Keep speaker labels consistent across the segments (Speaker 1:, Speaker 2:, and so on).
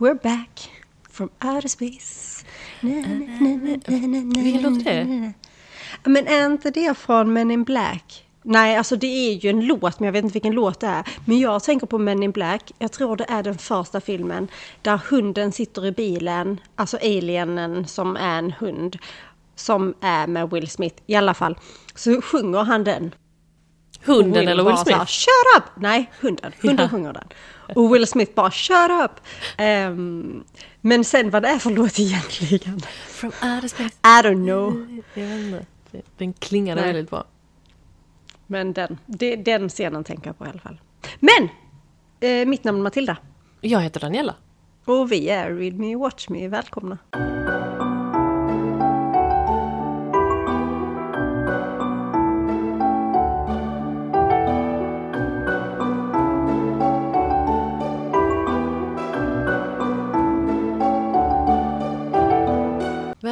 Speaker 1: We're back from outer space. Na, na, na,
Speaker 2: Vilken låt är det?
Speaker 1: Men är inte det från Men in Black? Nej, alltså det är ju en låt, men jag vet inte vilken låt det är. Men jag tänker på Men in Black, jag tror det är den första filmen, där hunden sitter i bilen, alltså alienen som är en hund, som är med Will Smith i alla fall. Så sjunger han den.
Speaker 2: Hunden
Speaker 1: Will
Speaker 2: eller Will
Speaker 1: bara så här,
Speaker 2: Smith?
Speaker 1: Shut up! Nej, hunden. Hunden
Speaker 2: Ja.
Speaker 1: sjunger den. Och Will Smith bara shut up! Ehm, men sen vad det är för låt egentligen?
Speaker 2: From outer space.
Speaker 1: I don't know.
Speaker 2: Jag vet inte. Den klingade
Speaker 1: Nej.
Speaker 2: väldigt bra.
Speaker 1: Men den, det, den scenen tänker jag på i alla fall. Men! Eh, mitt namn är Matilda.
Speaker 2: Jag heter Daniela.
Speaker 1: Och vi är Read Me Watch Me. Välkomna!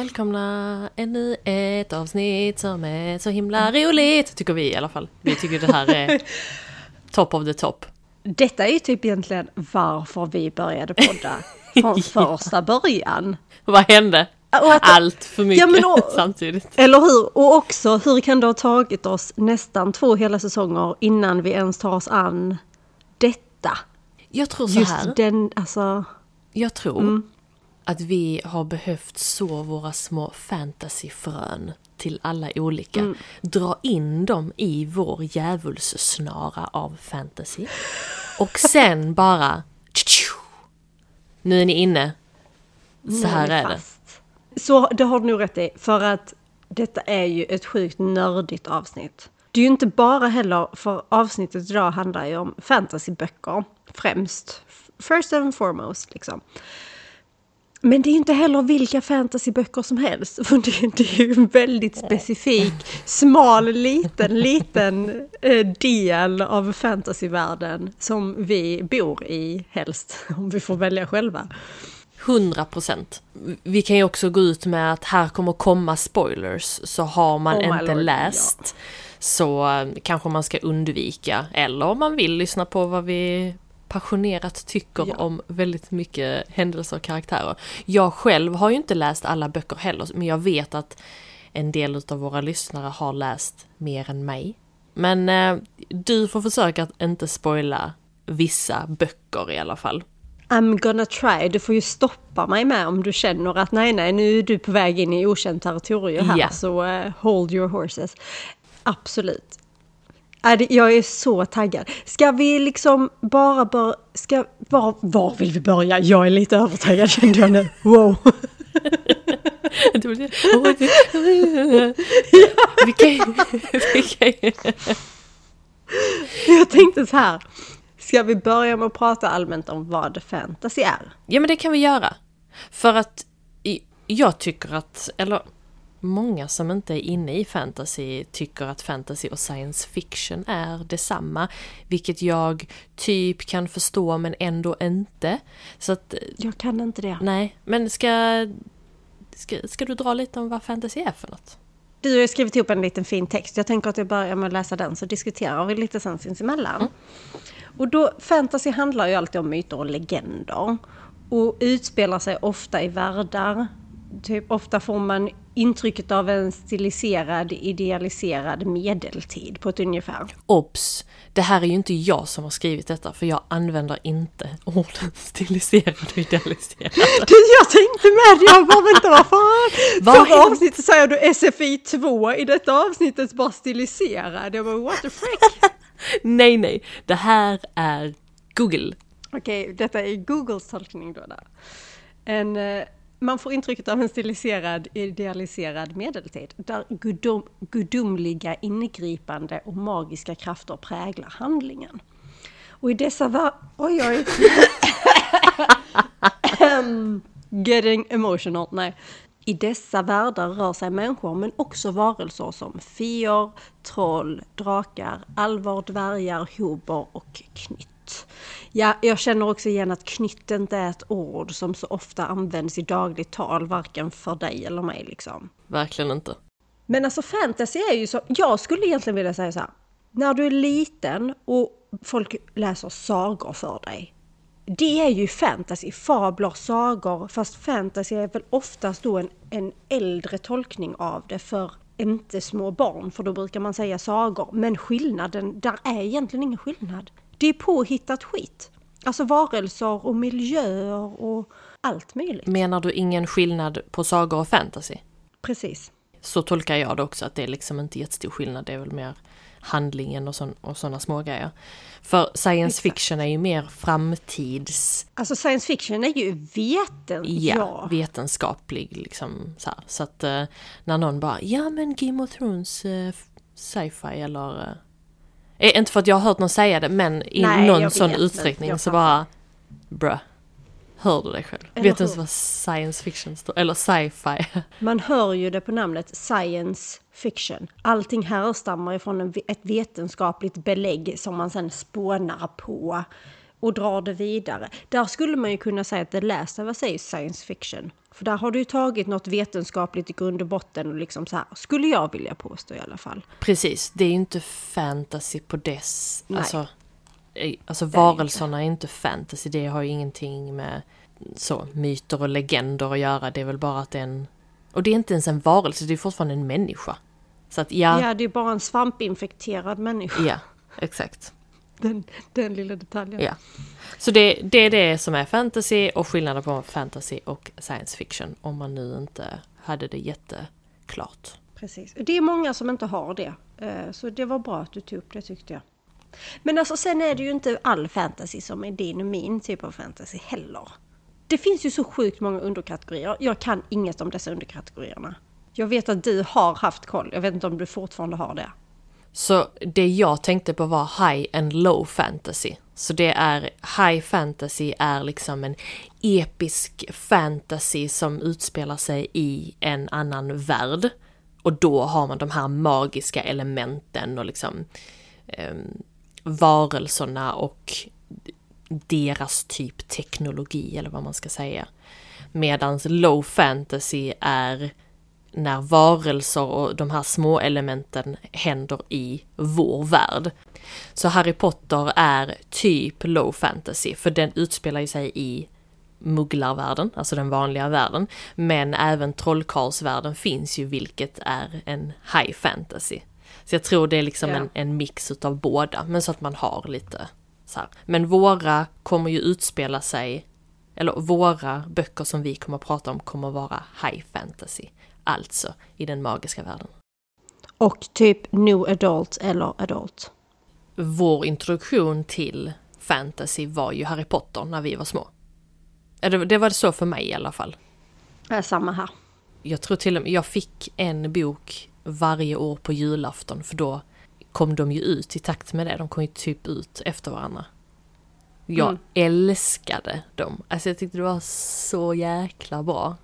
Speaker 2: Välkomna ännu ett avsnitt som är så himla roligt, tycker vi i alla fall. Vi tycker det här är top of the top.
Speaker 1: Detta är ju typ egentligen varför vi började podda från första början.
Speaker 2: Vad hände?
Speaker 1: Att-
Speaker 2: Allt för mycket
Speaker 1: Ja, och-
Speaker 2: samtidigt.
Speaker 1: Eller hur? Och också, hur kan det ha tagit oss nästan två hela säsonger innan vi ens tar oss an detta?
Speaker 2: Jag tror så
Speaker 1: Just
Speaker 2: här.
Speaker 1: den, alltså...
Speaker 2: Jag tror
Speaker 1: Mm.
Speaker 2: Att vi har behövt så våra små fantasyfrön till alla olika.
Speaker 1: Mm.
Speaker 2: Dra in dem i vår djävulssnara av fantasy. Och sen bara... Nu är ni inne. Så här är det.
Speaker 1: fast. Så det har du nog rätt i, för att detta är ju ett sjukt nördigt avsnitt. Det är ju inte bara heller, för avsnittet idag handlar ju om fantasyböcker främst. First and foremost liksom. Men det är ju inte heller vilka fantasyböcker som helst. För det, är ju en väldigt specifik, smal, liten, liten eh, del av fantasyvärlden som vi bor i helst, om vi får välja själva.
Speaker 2: 100 procent. Vi kan ju också gå ut med att här kommer komma spoilers. Så har man
Speaker 1: Oh
Speaker 2: inte
Speaker 1: lord,
Speaker 2: läst så eh, kanske man ska undvika. Eller om man vill lyssna på vad vi passionerat tycker
Speaker 1: Ja.
Speaker 2: om väldigt mycket händelser och karaktärer. Jag själv har ju inte läst alla böcker heller, men jag vet att en del av våra lyssnare har läst mer än mig. Men eh, du får försöka att inte spoila vissa böcker i alla fall.
Speaker 1: I'm gonna try. Du får ju stoppa mig med om du känner att nej, nej, nu är du på väg in i okänt territorium här.
Speaker 2: Ja.
Speaker 1: Så eh, hold your horses. Absolut. Jag är så taggad. Ska vi liksom bara bör, ska, var, var vill vi börja? Jag är lite övertaggad kände jag nu. Wow.
Speaker 2: Vi kan vi kan
Speaker 1: Jag tänkte så här. Ska vi börja med att prata allmänt om vad fantasy är?
Speaker 2: Ja men det kan vi göra. För att jag tycker att, eller många som inte är inne i fantasy tycker att fantasy och science fiction är detsamma. Vilket jag typ kan förstå men ändå inte. Så att,
Speaker 1: Jag kan inte det.
Speaker 2: nej, men ska, ska, ska du dra lite om vad fantasy är för något?
Speaker 1: Du har skrivit ihop en liten fin text. Jag tänker att jag börjar med att läsa den så diskuterar vi lite sen sinsemellan. Och då, fantasy handlar ju alltid om myter och legender. Och utspelar sig ofta i världar. Typ, ofta får man intrycket av en stiliserad, idealiserad medeltid på ett ungefär.
Speaker 2: Obs! Det här är ju inte jag som har skrivit detta för jag använder inte orden stiliserad och idealiserad.
Speaker 1: Du, jag tänkte med! Jag bara vänta, vad fan?
Speaker 2: Vad
Speaker 1: Förra
Speaker 2: hänt?
Speaker 1: avsnittet säger du SFI 2, i detta avsnittet bara stiliserad. Jag bara what the frick?
Speaker 2: Nej, nej, det här är Google.
Speaker 1: Okej, detta är Googles tolkning då. Där. En, eh, man får intrycket av en stiliserad, idealiserad medeltid där gudom, gudomliga ingripande och magiska krafter präglar handlingen. Och i dessa var... Oj, oj. Getting emotional, nej. I dessa världar rör sig människor men också varelser som fior, troll, drakar, alvar, dvärgar, hober och knytt. Ja, jag känner också igen att knytt inte är ett ord som så ofta används i dagligt tal, varken för dig eller mig liksom.
Speaker 2: Verkligen inte.
Speaker 1: Men alltså fantasy är ju så, jag skulle egentligen vilja säga så här. När du är liten och folk läser sagor för dig. det är ju fantasy, fabler, sagor, fast fantasy är väl oftast då en, en äldre tolkning av det för inte små barn, för då brukar man säga sagor. Men skillnaden, där är egentligen ingen skillnad. Det är påhittat skit. Alltså varelser och miljöer och allt möjligt.
Speaker 2: Menar du ingen skillnad på sagor och fantasy?
Speaker 1: Precis.
Speaker 2: Så tolkar jag det också, att det är liksom inte jättestor skillnad, det är väl mer handlingen och, sån, och sådana små grejer. För science Exakt. fiction är ju mer framtids...
Speaker 1: Alltså science fiction är ju veten,
Speaker 2: ja, ja. vetenskaplig liksom så här. Så att uh, när någon bara ja men Game of Thrones uh, sci-fi eller... Uh, inte för att jag har hört någon säga det men i Nej, någon sån utsträckning så bara... Bruh. Hör du dig själv? Eller Vet du ens vad science fiction står Eller sci-fi?
Speaker 1: Man hör ju det på namnet science fiction. Allting härstammar ifrån ett vetenskapligt belägg som man sen spånar på och drar det vidare. Där skulle man ju kunna säga att Last of Us är science fiction. För där har du ju tagit något vetenskapligt i grund och botten och liksom så här, skulle jag vilja påstå i alla fall.
Speaker 2: Precis, det är ju inte fantasy på dess, Nej. alltså Alltså varelserna är inte fantasy, det har ju ingenting med så myter och legender att göra. Det är väl bara att det är en... Och det är inte ens en varelse, det är fortfarande en människa. Så att ja...
Speaker 1: Ja, det är bara en svampinfekterad människa.
Speaker 2: Ja, exakt.
Speaker 1: Den, den lilla detaljen.
Speaker 2: Ja. Så det, det är det som är fantasy och skillnaden på fantasy och science fiction. Om man nu inte hade det jätteklart.
Speaker 1: Precis. Det är många som inte har det. Eh, så det var bra att du tog upp det tyckte jag. Men alltså sen är det ju inte all fantasy som är din och min typ av fantasy heller. Det finns ju så sjukt många underkategorier. Jag kan inget om dessa underkategorierna. Jag vet att du har haft koll. Jag vet inte om du fortfarande har det.
Speaker 2: Så det jag tänkte på var high and low fantasy. Så det är high fantasy är liksom en episk fantasy som utspelar sig i en annan värld. Och då har man de här magiska elementen och liksom eh, varelserna och deras typ teknologi eller vad man ska säga. Medans low fantasy är när varelser och de här små elementen händer i vår värld. Så Harry Potter är typ low fantasy, för den utspelar sig i mugglarvärlden, alltså den vanliga världen. Men även trollkarlsvärlden finns ju, vilket är en high fantasy. Så jag tror det är liksom ja. en, en mix utav båda, men så att man har lite så här. Men våra kommer ju utspela sig, eller våra böcker som vi kommer att prata om kommer vara high fantasy. Alltså i den magiska världen.
Speaker 1: Och typ new adult eller adult.
Speaker 2: Vår introduktion till fantasy var ju Harry Potter när vi var små. Det var så för mig i alla fall.
Speaker 1: Ja, samma här.
Speaker 2: Jag tror till och med, jag fick en bok varje år på julafton för då kom de ju ut i takt med det. De kom ju typ ut efter varandra. Jag mm. älskade dem. Alltså jag tyckte det var så jäkla bra.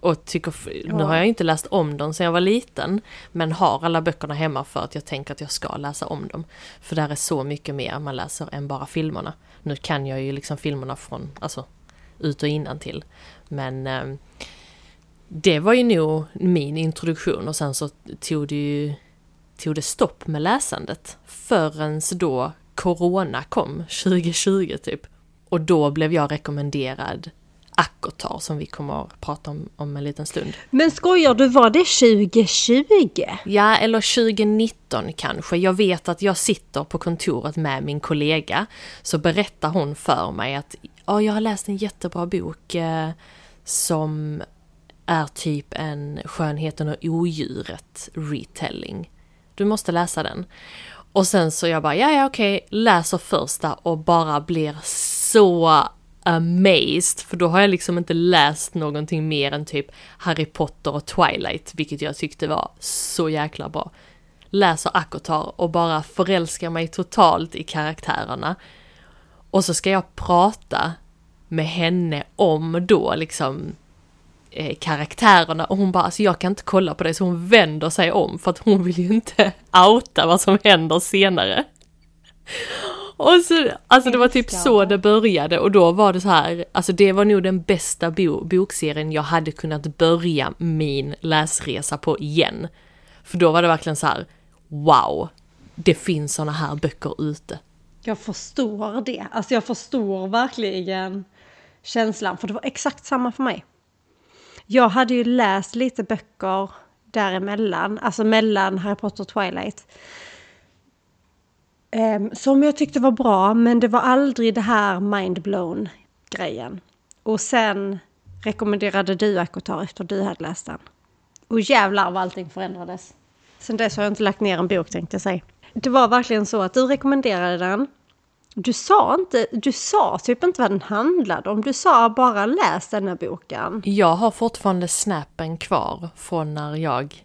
Speaker 2: Och tycker, ja. nu har jag inte läst om dem sedan jag var liten, men har alla böckerna hemma för att jag tänker att jag ska läsa om dem. För där är så mycket mer man läser än bara filmerna. Nu kan jag ju liksom filmerna från, alltså, ut och innan till. Men eh, det var ju nog min introduktion och sen så tog det ju tog det stopp med läsandet förrän då Corona kom 2020 typ. Och då blev jag rekommenderad Akotar som vi kommer att prata om om en liten stund.
Speaker 1: Men skojar du, var det 2020?
Speaker 2: Ja, eller 2019 kanske. Jag vet att jag sitter på kontoret med min kollega, så berättar hon för mig att ja, jag har läst en jättebra bok eh, som är typ en Skönheten och odjuret retelling. Du måste läsa den. Och sen så jag bara, ja ja okej, läser första och bara blir så amazed, för då har jag liksom inte läst någonting mer än typ Harry Potter och Twilight, vilket jag tyckte var så jäkla bra. Läser Akotar och bara förälskar mig totalt i karaktärerna. Och så ska jag prata med henne om då liksom eh, karaktärerna och hon bara alltså jag kan inte kolla på det så hon vänder sig om för att hon vill ju inte outa vad som händer senare. Och så, alltså det var typ så det började och då var det så här, alltså det var nog den bästa bo bokserien jag hade kunnat börja min läsresa på igen. För då var det verkligen så här, wow, det finns såna här böcker ute.
Speaker 1: Jag förstår det. Alltså jag förstår verkligen känslan. För det var exakt samma för mig. Jag hade ju läst lite böcker däremellan. Alltså mellan Harry Potter och Twilight. Ehm, som jag tyckte var bra, men det var aldrig det här mindblown grejen. Och sen rekommenderade du Akotar efter du hade läst den. Och jävlar vad allting förändrades. Sen dess har jag inte lagt ner en bok tänkte jag säga. Det var verkligen så att du rekommenderade den. Du sa inte, du sa typ inte vad den handlade om. Du sa bara läs den här boken.
Speaker 2: Jag har fortfarande snappen kvar från när jag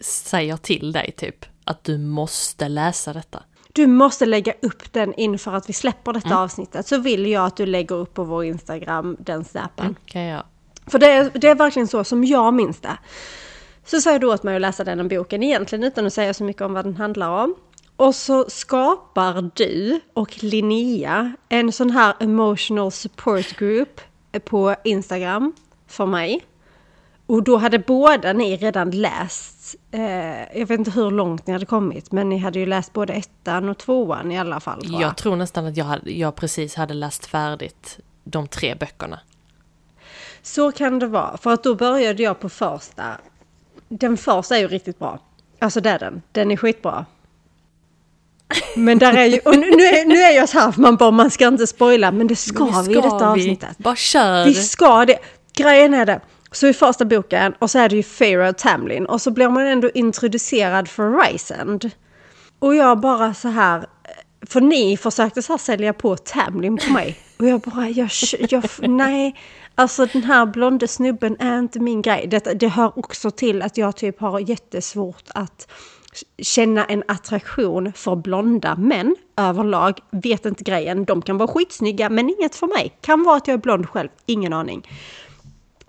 Speaker 2: säger till dig typ att du måste läsa detta.
Speaker 1: Du måste lägga upp den inför att vi släpper detta mm. avsnittet. Så vill jag att du lägger upp på vår Instagram den snappen. Mm,
Speaker 2: kan jag.
Speaker 1: För det är, det är verkligen så som jag minns det. Så sa då åt mig att läsa den boken egentligen utan att säga så mycket om vad den handlar om. Och så skapar du och Linnea en sån här emotional support group på Instagram för mig. Och då hade båda ni redan läst, eh, jag vet inte hur långt ni hade kommit, men ni hade ju läst både ettan och tvåan i alla fall.
Speaker 2: Tror jag. jag tror nästan att jag, hade, jag precis hade läst färdigt de tre böckerna.
Speaker 1: Så kan det vara, för att då började jag på första. Den första är ju riktigt bra. Alltså det är den, den är skitbra. Men där är ju, och nu, är, nu är jag så här, man bara, man ska inte spoila, men det ska, men ska vi i detta vi. avsnittet.
Speaker 2: Bara kör!
Speaker 1: Vi ska det. Grejen är det, så i första boken, och så är det ju Pharaoh Tamlin, och så blir man ändå introducerad för Rysand. Och jag bara så här, för ni försökte så här sälja på Tamlin på mig. Och jag bara, jag, jag, nej, alltså den här blonde snubben är inte min grej. Det, det hör också till att jag typ har jättesvårt att känna en attraktion för blonda män överlag. Vet inte grejen, de kan vara skitsnygga men inget för mig. Kan vara att jag är blond själv, ingen aning.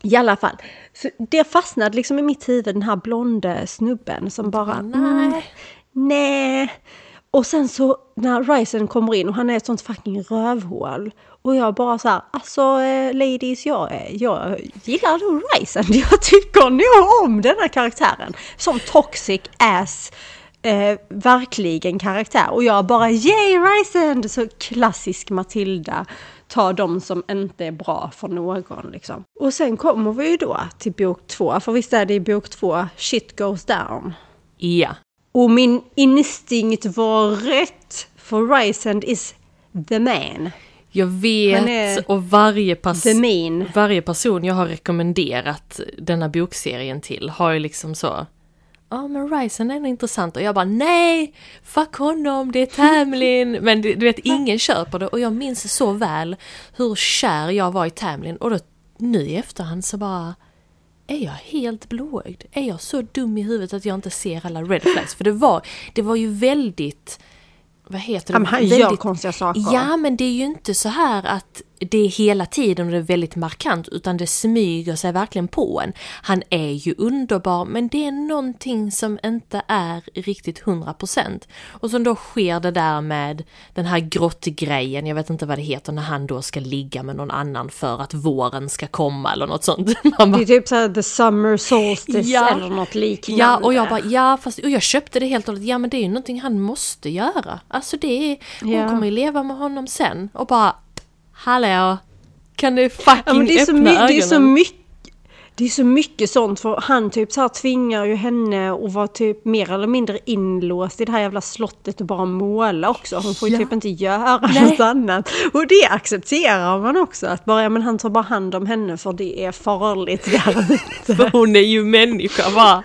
Speaker 1: I alla fall, så det fastnade liksom i mitt huvud, den här blonde snubben som bara... Mm, nej. nej. Och sen så när Ryzen kommer in och han är ett sånt fucking rövhål. Och jag bara så här, alltså eh, ladies, jag, jag gillar nog Ryzen. Jag tycker nog om den här karaktären. Som toxic ass, eh, verkligen karaktär. Och jag bara, yay Ryzen! Så klassisk Matilda. Ta de som inte är bra för någon liksom. Och sen kommer vi ju då till bok två. För visst är det i bok två, shit goes down.
Speaker 2: Ja.
Speaker 1: Och min instinkt var rätt. För Rysand is the man.
Speaker 2: Jag vet och varje, pers- varje person jag har rekommenderat denna bokserien till har ju liksom så Ja men Ryzen är intressant och jag bara nej! Fuck honom, det är Tamlin! Men du, vet ingen köper det och jag minns så väl hur kär jag var i Tamlin och då nu i efterhand så bara är jag helt blåögd? Är jag så dum i huvudet att jag inte ser alla red flags? För det var, det var ju väldigt vad heter det?
Speaker 1: Han väldigt, gör konstiga saker.
Speaker 2: Ja, men det är ju inte så här att det är hela tiden och det är väldigt markant utan det smyger sig verkligen på en. Han är ju underbar men det är någonting som inte är riktigt 100%. Och så då sker det där med den här grottgrejen, jag vet inte vad det heter, när han då ska ligga med någon annan för att våren ska komma eller något sånt.
Speaker 1: Bara, det är typ såhär the summer solstice ja, eller något liknande.
Speaker 2: Ja, och jag bara ja, fast och jag köpte det helt och hållet, ja men det är ju någonting han måste göra. Alltså det är, hon ja. kommer ju leva med honom sen och bara hallå, kan du fucking ja, det är öppna
Speaker 1: ögonen? Det är så mycket det är så mycket sånt för han typ så här tvingar ju henne att vara typ mer eller mindre inlåst i det här jävla slottet och bara måla också. Hon får ju ja. typ inte göra Nej. något annat. Och det accepterar man också. Att bara, ja, men han tar bara hand om henne för det är farligt där ute.
Speaker 2: för hon är ju människa va?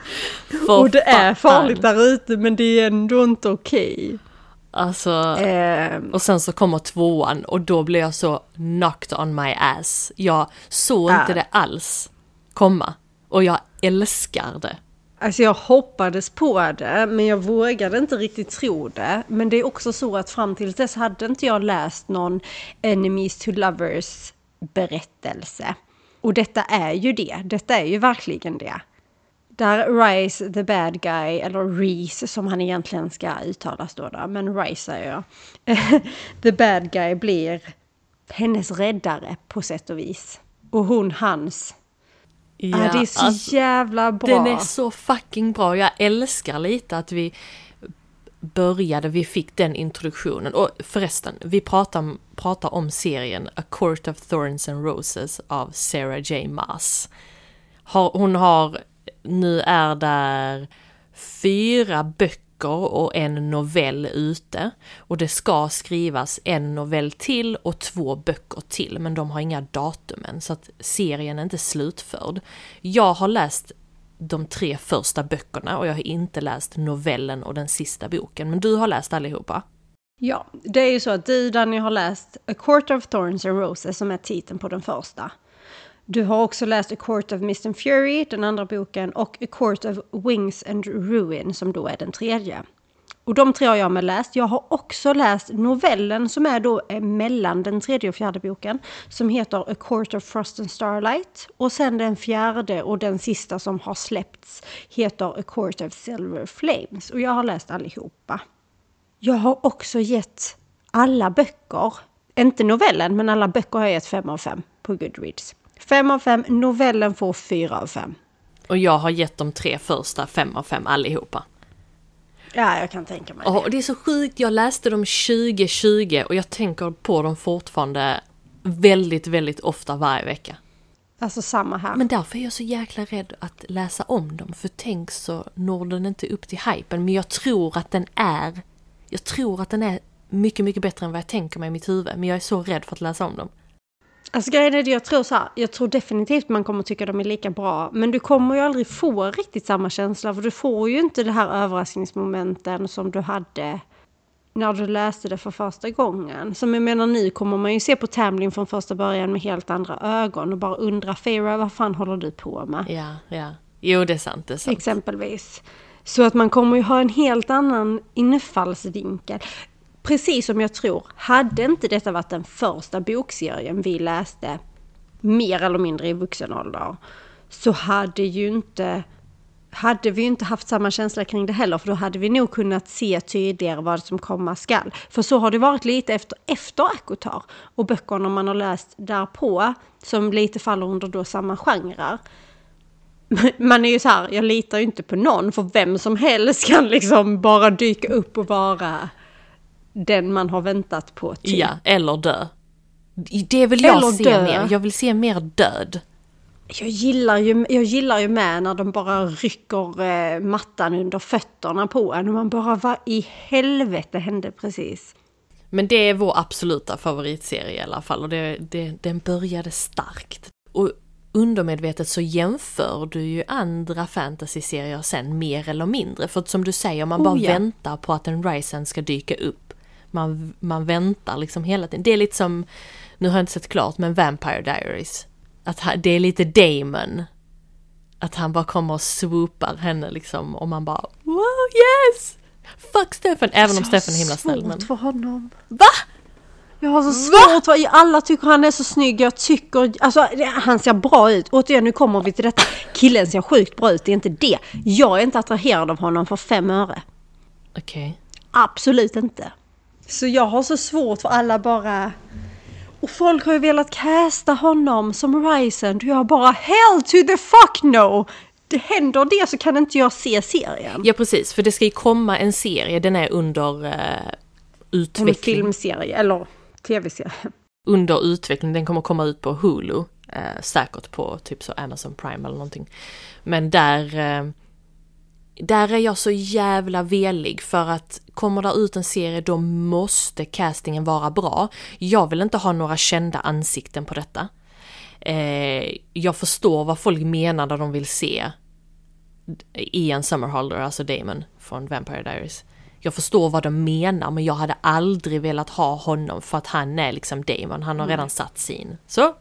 Speaker 1: För och det är farligt där ute men det är ändå inte okej. Okay.
Speaker 2: Alltså, eh. och sen så kommer tvåan och då blir jag så knocked on my ass. Jag såg äh. inte det alls komma. Och jag älskar det.
Speaker 1: Alltså jag hoppades på det, men jag vågade inte riktigt tro det. Men det är också så att fram till dess hade inte jag läst någon Enemies to Lovers berättelse. Och detta är ju det, detta är ju verkligen det. Där Rice the bad guy, eller Reese som han egentligen ska uttalas då, då men Rice säger jag. the bad guy blir hennes räddare på sätt och vis. Och hon hans. Ja, ah, det är så alltså, jävla bra.
Speaker 2: Den är så fucking bra. Jag älskar lite att vi började, vi fick den introduktionen. Och förresten, vi pratar, pratar om serien A Court of Thorns and Roses av Sarah J. Maas. Har, hon har, nu är där fyra böcker och en novell ute. Och det ska skrivas en novell till och två böcker till, men de har inga datum än, så att serien är inte slutförd. Jag har läst de tre första böckerna och jag har inte läst novellen och den sista boken. Men du har läst allihopa?
Speaker 1: Ja, det är ju så att du Danny har läst A Court of Thorns and Roses som är titeln på den första. Du har också läst A Court of Mist and Fury, den andra boken, och A Court of Wings and Ruin som då är den tredje. Och de tre har jag med läst. Jag har också läst novellen som är då eh, mellan den tredje och fjärde boken. Som heter A Court of Frost and Starlight. Och sen den fjärde och den sista som har släppts heter A Court of Silver Flames. Och jag har läst allihopa. Jag har också gett alla böcker, inte novellen, men alla böcker har jag gett fem av fem på Goodreads. Fem av fem, novellen får fyra av fem.
Speaker 2: Och jag har gett de tre första fem av fem allihopa.
Speaker 1: Ja, jag kan tänka mig
Speaker 2: det. Och det är så sjukt, jag läste dem 2020 och jag tänker på dem fortfarande väldigt, väldigt ofta varje vecka.
Speaker 1: Alltså samma här.
Speaker 2: Men därför är jag så jäkla rädd att läsa om dem, för tänk så når den inte upp till hypen. Men jag tror att den är, jag tror att den är mycket, mycket bättre än vad jag tänker mig i mitt huvud. Men jag är så rädd för att läsa om dem.
Speaker 1: Alltså grejen är det, jag tror så här, jag tror definitivt man kommer tycka de är lika bra. Men du kommer ju aldrig få riktigt samma känsla, för du får ju inte det här överraskningsmomenten som du hade när du läste det för första gången. Som jag menar nu kommer man ju se på Tamlin från första början med helt andra ögon och bara undra Farah, vad fan håller du på med?
Speaker 2: Ja, ja. Jo, det är sant, det är sant.
Speaker 1: Exempelvis. Så att man kommer ju ha en helt annan infallsvinkel precis som jag tror, hade inte detta varit den första bokserien vi läste mer eller mindre i vuxen ålder så hade ju inte hade vi inte haft samma känsla kring det heller, för då hade vi nog kunnat se tydligare vad som komma skall. För så har det varit lite efter, efter Akotar och böckerna man har läst därpå, som lite faller under då samma genrer. Man är ju så här, jag litar ju inte på någon, för vem som helst kan liksom bara dyka upp och vara den man har väntat på.
Speaker 2: Typ. Ja, eller dö. Det vill jag eller se dö. mer. Jag vill se mer död.
Speaker 1: Jag gillar, ju, jag gillar ju med när de bara rycker eh, mattan under fötterna på en och man bara, vad i helvete hände precis?
Speaker 2: Men det är vår absoluta favoritserie i alla fall och det, det, den började starkt. Och undermedvetet så jämför du ju andra fantasy-serier sen mer eller mindre. För att som du säger, man bara oh, ja. väntar på att en Ryzen ska dyka upp man, man väntar liksom hela tiden. Det är lite som, nu har jag inte sett klart, men Vampire Diaries. Att det är lite Damon. Att han bara kommer och swoopar henne liksom och man bara wow yes! Fuck Stefan! Även om Stefan är himla snäll.
Speaker 1: Men... för honom.
Speaker 2: Va?
Speaker 1: Jag har så svårt för alla tycker han är så snygg. Jag tycker, alltså han ser bra ut. Återigen, nu kommer vi till detta. Killen ser sjukt bra ut, det är inte det. Jag är inte attraherad av honom för fem öre.
Speaker 2: Okej. Okay.
Speaker 1: Absolut inte. Så jag har så svårt för alla bara... Och folk har ju velat casta honom som Ryzen. Och jag bara hell to the fuck no! Det händer det så kan inte jag se serien.
Speaker 2: Ja precis, för det ska ju komma en serie, den är under uh, utveckling. En
Speaker 1: filmserie, eller tv-serie.
Speaker 2: Under utveckling, den kommer komma ut på Hulu. Uh, säkert på typ så Amazon Prime eller någonting. Men där... Uh, där är jag så jävla velig för att kommer det ut en serie då måste castingen vara bra. Jag vill inte ha några kända ansikten på detta. Eh, jag förstår vad folk menar när de vill se Ian Summerholder, alltså Damon från Vampire Diaries. Jag förstår vad de menar men jag hade aldrig velat ha honom för att han är liksom Damon, han har redan satt sin. Så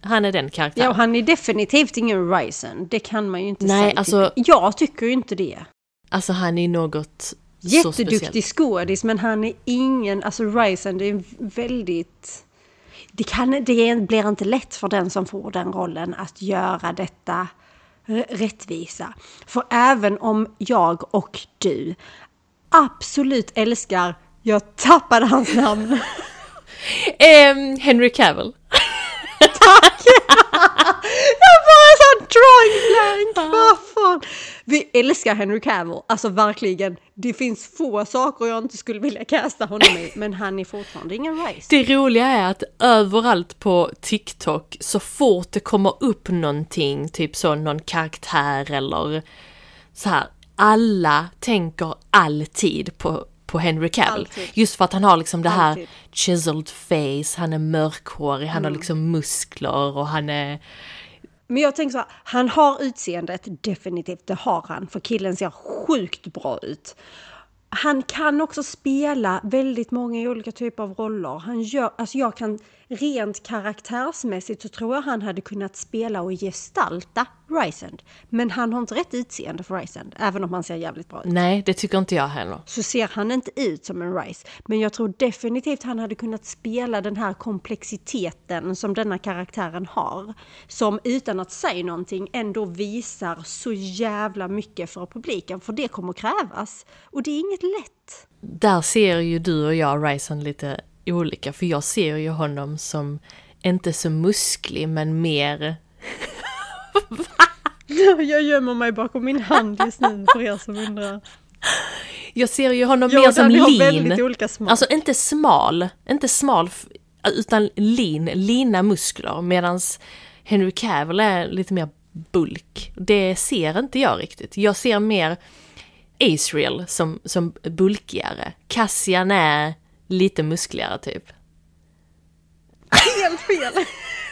Speaker 2: han är den karaktären.
Speaker 1: Ja, och han är definitivt ingen Ryzen. Det kan man ju inte Nej, säga. Alltså, jag tycker ju inte det.
Speaker 2: Alltså han är något
Speaker 1: Jätteduktig skådis, men han är ingen... Alltså Ryzen, det är väldigt... Det, kan, det blir inte lätt för den som får den rollen att göra detta rättvisa. För även om jag och du absolut älskar... Jag tappade hans namn.
Speaker 2: um, Henry Cavill.
Speaker 1: Tack! jag bara sån drawing blank, vad fan. Vi älskar Henry Cavill, alltså verkligen. Det finns få saker jag inte skulle vilja casta honom i, men han är fortfarande ingen Rice.
Speaker 2: Det roliga är att överallt på TikTok, så fort det kommer upp någonting, typ så någon karaktär eller så här, alla tänker alltid på, på Henry Cavill.
Speaker 1: Alltid.
Speaker 2: Just för att han har liksom det här
Speaker 1: Alltid.
Speaker 2: chiseled face, han är mörkhårig, han har liksom muskler och han är...
Speaker 1: Men jag tänker så här, han har utseendet, definitivt, det har han, för killen ser sjukt bra ut. Han kan också spela väldigt många olika typer av roller. Han gör, alltså jag kan rent karaktärsmässigt så tror jag han hade kunnat spela och gestalta Rysand. Men han har inte rätt utseende för Rysand, även om han ser jävligt bra ut.
Speaker 2: Nej, det tycker inte jag heller.
Speaker 1: Så ser han inte ut som en Rice. Men jag tror definitivt han hade kunnat spela den här komplexiteten som denna karaktären har. Som utan att säga någonting ändå visar så jävla mycket för publiken. För det kommer krävas. Och det är inget lätt.
Speaker 2: Där ser ju du och jag Ryson lite olika, för jag ser ju honom som inte så musklig, men mer...
Speaker 1: Jag gömmer mig bakom min hand just nu för er som undrar.
Speaker 2: Jag ser ju honom
Speaker 1: Jag
Speaker 2: mer som lean.
Speaker 1: väldigt olika smak.
Speaker 2: Alltså inte smal, inte smal, utan lean, lina muskler, medans Henry Cavill är lite mer bulk. Det ser inte jag riktigt. Jag ser mer Asriel som, som bulkigare. Cassian är lite muskligare typ.
Speaker 1: helt fel.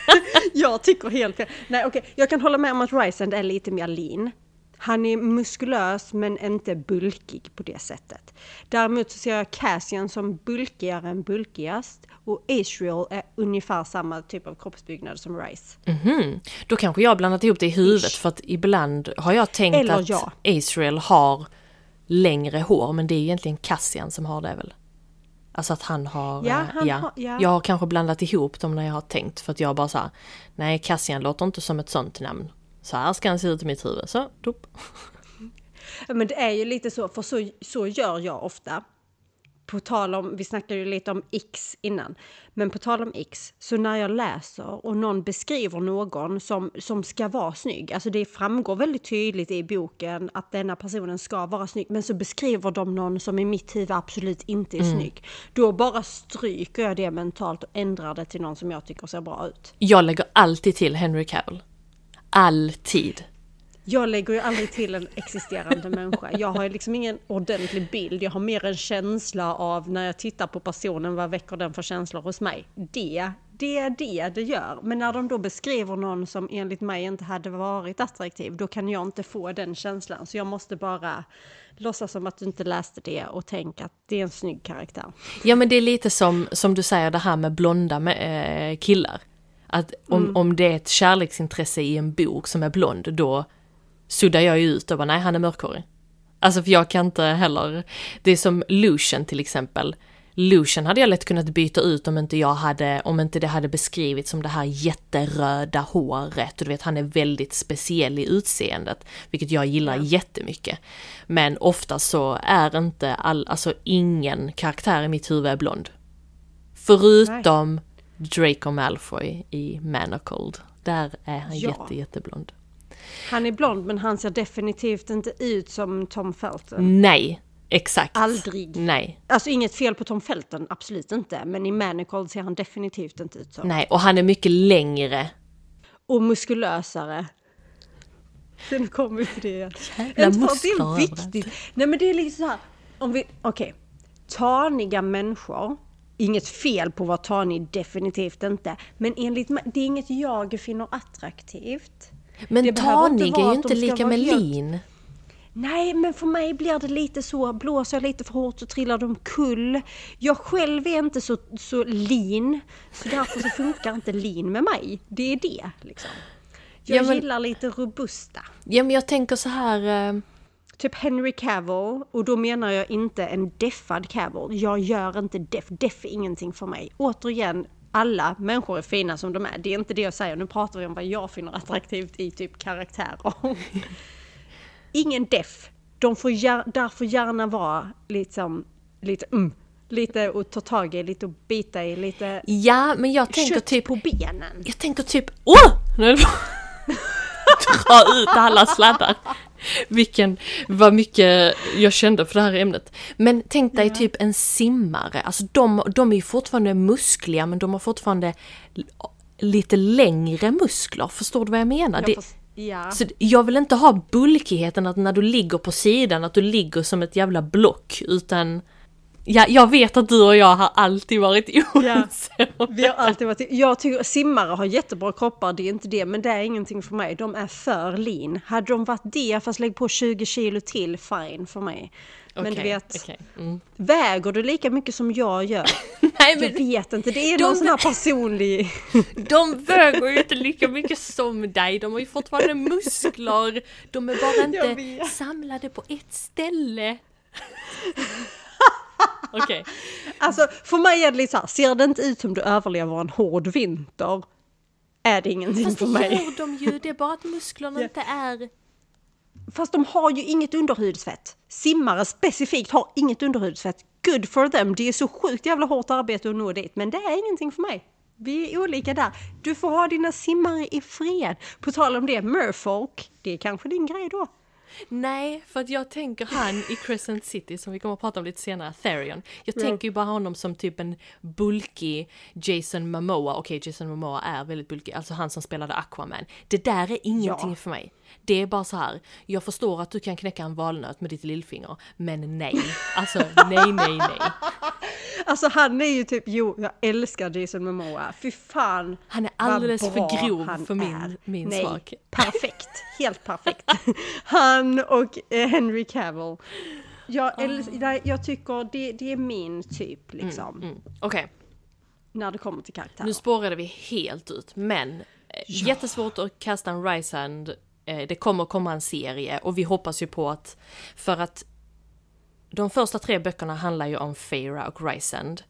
Speaker 1: jag tycker helt fel. Nej okej, jag kan hålla med om att Rysand är lite mer lean. Han är muskulös men inte bulkig på det sättet. Däremot så ser jag Cassian som bulkigare än bulkigast och Israel är ungefär samma typ av kroppsbyggnad som Rice.
Speaker 2: Mhm. Då kanske jag blandat ihop det i huvudet för att ibland har jag tänkt
Speaker 1: Eller
Speaker 2: att
Speaker 1: ja.
Speaker 2: Asriel har längre hår men det är egentligen Cassian som har det väl? Alltså att han har...
Speaker 1: Ja,
Speaker 2: eh,
Speaker 1: han har- ja.
Speaker 2: Jag har kanske blandat ihop dem när jag har tänkt för att jag bara såhär, nej Cassian låter inte som ett sånt namn. Så här ska han se ut i mitt huvud. Så, dop.
Speaker 1: Men det är ju lite så, för så, så gör jag ofta. På tal om, vi snackade ju lite om X innan, men på tal om X, så när jag läser och någon beskriver någon som, som ska vara snygg, alltså det framgår väldigt tydligt i boken att denna personen ska vara snygg, men så beskriver de någon som i mitt huvud absolut inte är snygg. Då bara stryker jag det mentalt och ändrar det till någon som jag tycker ser bra ut.
Speaker 2: Jag lägger alltid till Henry Cavill. Alltid.
Speaker 1: Jag lägger ju aldrig till en existerande människa. Jag har liksom ingen ordentlig bild. Jag har mer en känsla av när jag tittar på personen, vad väcker den för känslor hos mig? Det, det är det det gör. Men när de då beskriver någon som enligt mig inte hade varit attraktiv, då kan jag inte få den känslan. Så jag måste bara låtsas som att du inte läste det och tänka att det är en snygg karaktär.
Speaker 2: Ja men det är lite som, som du säger det här med blonda med, eh, killar. Att om,
Speaker 1: Mm.
Speaker 2: om det är ett kärleksintresse i en bok som är blond, då suddar jag ju ut och bara nej han är mörkhårig. Alltså för jag kan inte heller, det är som Lucian till exempel. Lucian hade jag lätt kunnat byta ut om inte jag hade, om inte det hade beskrivits som det här jätteröda håret. Och du vet han är väldigt speciell i utseendet, vilket jag gillar jättemycket. Men ofta så är inte all, alltså ingen karaktär i mitt huvud är blond. Förutom Draco Malfoy i Manacled. Där är han
Speaker 1: Ja.
Speaker 2: jätte, jätteblond.
Speaker 1: Han är blond men han ser definitivt inte ut som Tom Felton.
Speaker 2: Nej, exakt.
Speaker 1: Aldrig.
Speaker 2: Nej,
Speaker 1: Alltså inget fel på Tom Felton, absolut inte. Men i Manicold ser han definitivt inte ut så.
Speaker 2: nej. Och han är mycket längre.
Speaker 1: Och muskulösare. Sen kommer vi till det.
Speaker 2: Jävla
Speaker 1: Inte för att det
Speaker 2: muskler
Speaker 1: är viktigt. Nej men det är liksom så här. Om vi, okej. Taniga människor. Inget fel på att vara tanig, definitivt inte. Men enligt mig, det är inget jag finner attraktivt.
Speaker 2: Men
Speaker 1: Det
Speaker 2: tanig är ju inte lika med
Speaker 1: helt-
Speaker 2: lean.
Speaker 1: Nej, men för mig blir det lite så, blåser jag lite för hårt så trillar de kull. Jag själv är inte så, så lean, så därför så funkar inte lean med mig. Det är det liksom. Jag
Speaker 2: Ja, men-
Speaker 1: gillar lite robusta.
Speaker 2: Ja men jag tänker så här. eh,
Speaker 1: Typ Henry Cavill, och då menar jag inte en deffad Cavill. Jag gör inte deff, deff är ingenting för mig. Återigen, alla människor är fina som de är. Det är inte det jag säger, nu pratar vi om vad jag finner attraktivt i typ karaktärer. Ingen deff. De får gär, därför gärna vara liksom, lite mm, lite att ta tag i, lite att bita i, lite
Speaker 2: Ja men jag tänker typ.
Speaker 1: på benen.
Speaker 2: Jag tänker typ åh! Nu Dra ut alla sladdar. Vilken, vad mycket jag kände för det här ämnet. Men tänk dig typ en simmare, alltså de, de är ju fortfarande muskliga men de har fortfarande lite längre muskler, förstår du vad jag menar?
Speaker 1: Jag ja.
Speaker 2: så jag vill inte ha bulkigheten att när du ligger på sidan att du ligger som ett jävla block utan Ja, jag vet att du och jag har alltid varit oense om
Speaker 1: Vi har alltid varit, jag tycker simmare har jättebra kroppar, det är inte det, men det är ingenting för mig. De är för lean. Hade de varit det fast lägg på 20 kilo till, fine för mig. Men du vet,
Speaker 2: okej. Mm.
Speaker 1: väger du lika mycket som jag gör?
Speaker 2: Nej
Speaker 1: Jag
Speaker 2: men
Speaker 1: vet inte, det är
Speaker 2: De-
Speaker 1: någon sån här personlig...
Speaker 2: de väger ju inte lika mycket som dig, de har ju fortfarande muskler. De är bara
Speaker 1: Jag
Speaker 2: inte samlade på ett ställe. Okej,
Speaker 1: Alltså för mig är det lite så här, ser det inte ut som du överlever en hård vinter? Är det ingenting
Speaker 2: fast det
Speaker 1: för mig.
Speaker 2: gör de ju, det är bara att musklerna inte är...
Speaker 1: Fast de har ju inget underhudsfett. Simmare specifikt har inget underhudsfett. Good for them. Det är så sjukt jävla hårt arbete att nå dit. Men det är ingenting för mig. Vi är olika där. Du får ha dina simmare i fred. På tal om det, merfolk. Det är kanske din grej då.
Speaker 2: Nej, för att jag tänker han i Crescent City som vi kommer att prata om lite senare, Therion. Jag tänker ju bara honom som typ en bulkig Jason Momoa. Okej, Jason Momoa är väldigt bulkig, alltså han som spelade Aquaman. Det där är ingenting
Speaker 1: Ja.
Speaker 2: för mig. Det är bara så här. jag förstår att du kan knäcka en valnöt med ditt lillfinger, men nej. Alltså nej, nej, nej.
Speaker 1: Alltså han är ju typ, jo, jag älskar Jason Momoa. Fy fan.
Speaker 2: Han är alldeles för grov för min-
Speaker 1: är.
Speaker 2: min
Speaker 1: Nej,
Speaker 2: smak.
Speaker 1: Perfekt. Helt perfekt. Han och eh, Henry Cavill. Jag, äls- nej, jag tycker det, det är min typ liksom.
Speaker 2: Mm. Okej,
Speaker 1: När det kommer till karaktärer.
Speaker 2: nu spårade vi helt ut, men eh, jättesvårt att kasta en Risehand. Eh, det kommer komma en serie och vi hoppas ju på att, för att de första tre böckerna handlar ju om Feyre och Rysand.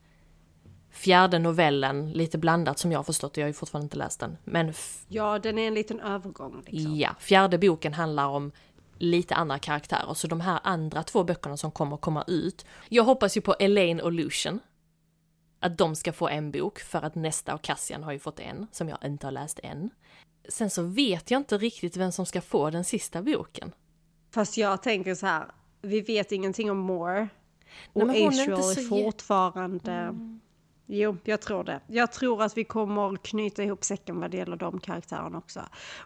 Speaker 2: Fjärde novellen, lite blandat som jag har förstått jag har ju fortfarande inte läst den. Men
Speaker 1: Ja, den är en liten övergång liksom.
Speaker 2: ja, fjärde boken handlar om lite andra karaktärer, så de här andra två böckerna som kommer komma ut. Jag hoppas ju på Elaine och Lucian. Att de ska få en bok, för att Nästa och Cassian har ju fått en, som jag inte har läst än. Sen så vet jag inte riktigt vem som ska få den sista boken.
Speaker 1: Fast jag tänker så här, vi vet ingenting om Moore.
Speaker 2: Nej,
Speaker 1: Och
Speaker 2: men hon är
Speaker 1: är, fortfarande... Jo, jag tror det. Jag tror att vi kommer knyta ihop säcken vad det gäller de karaktärerna också.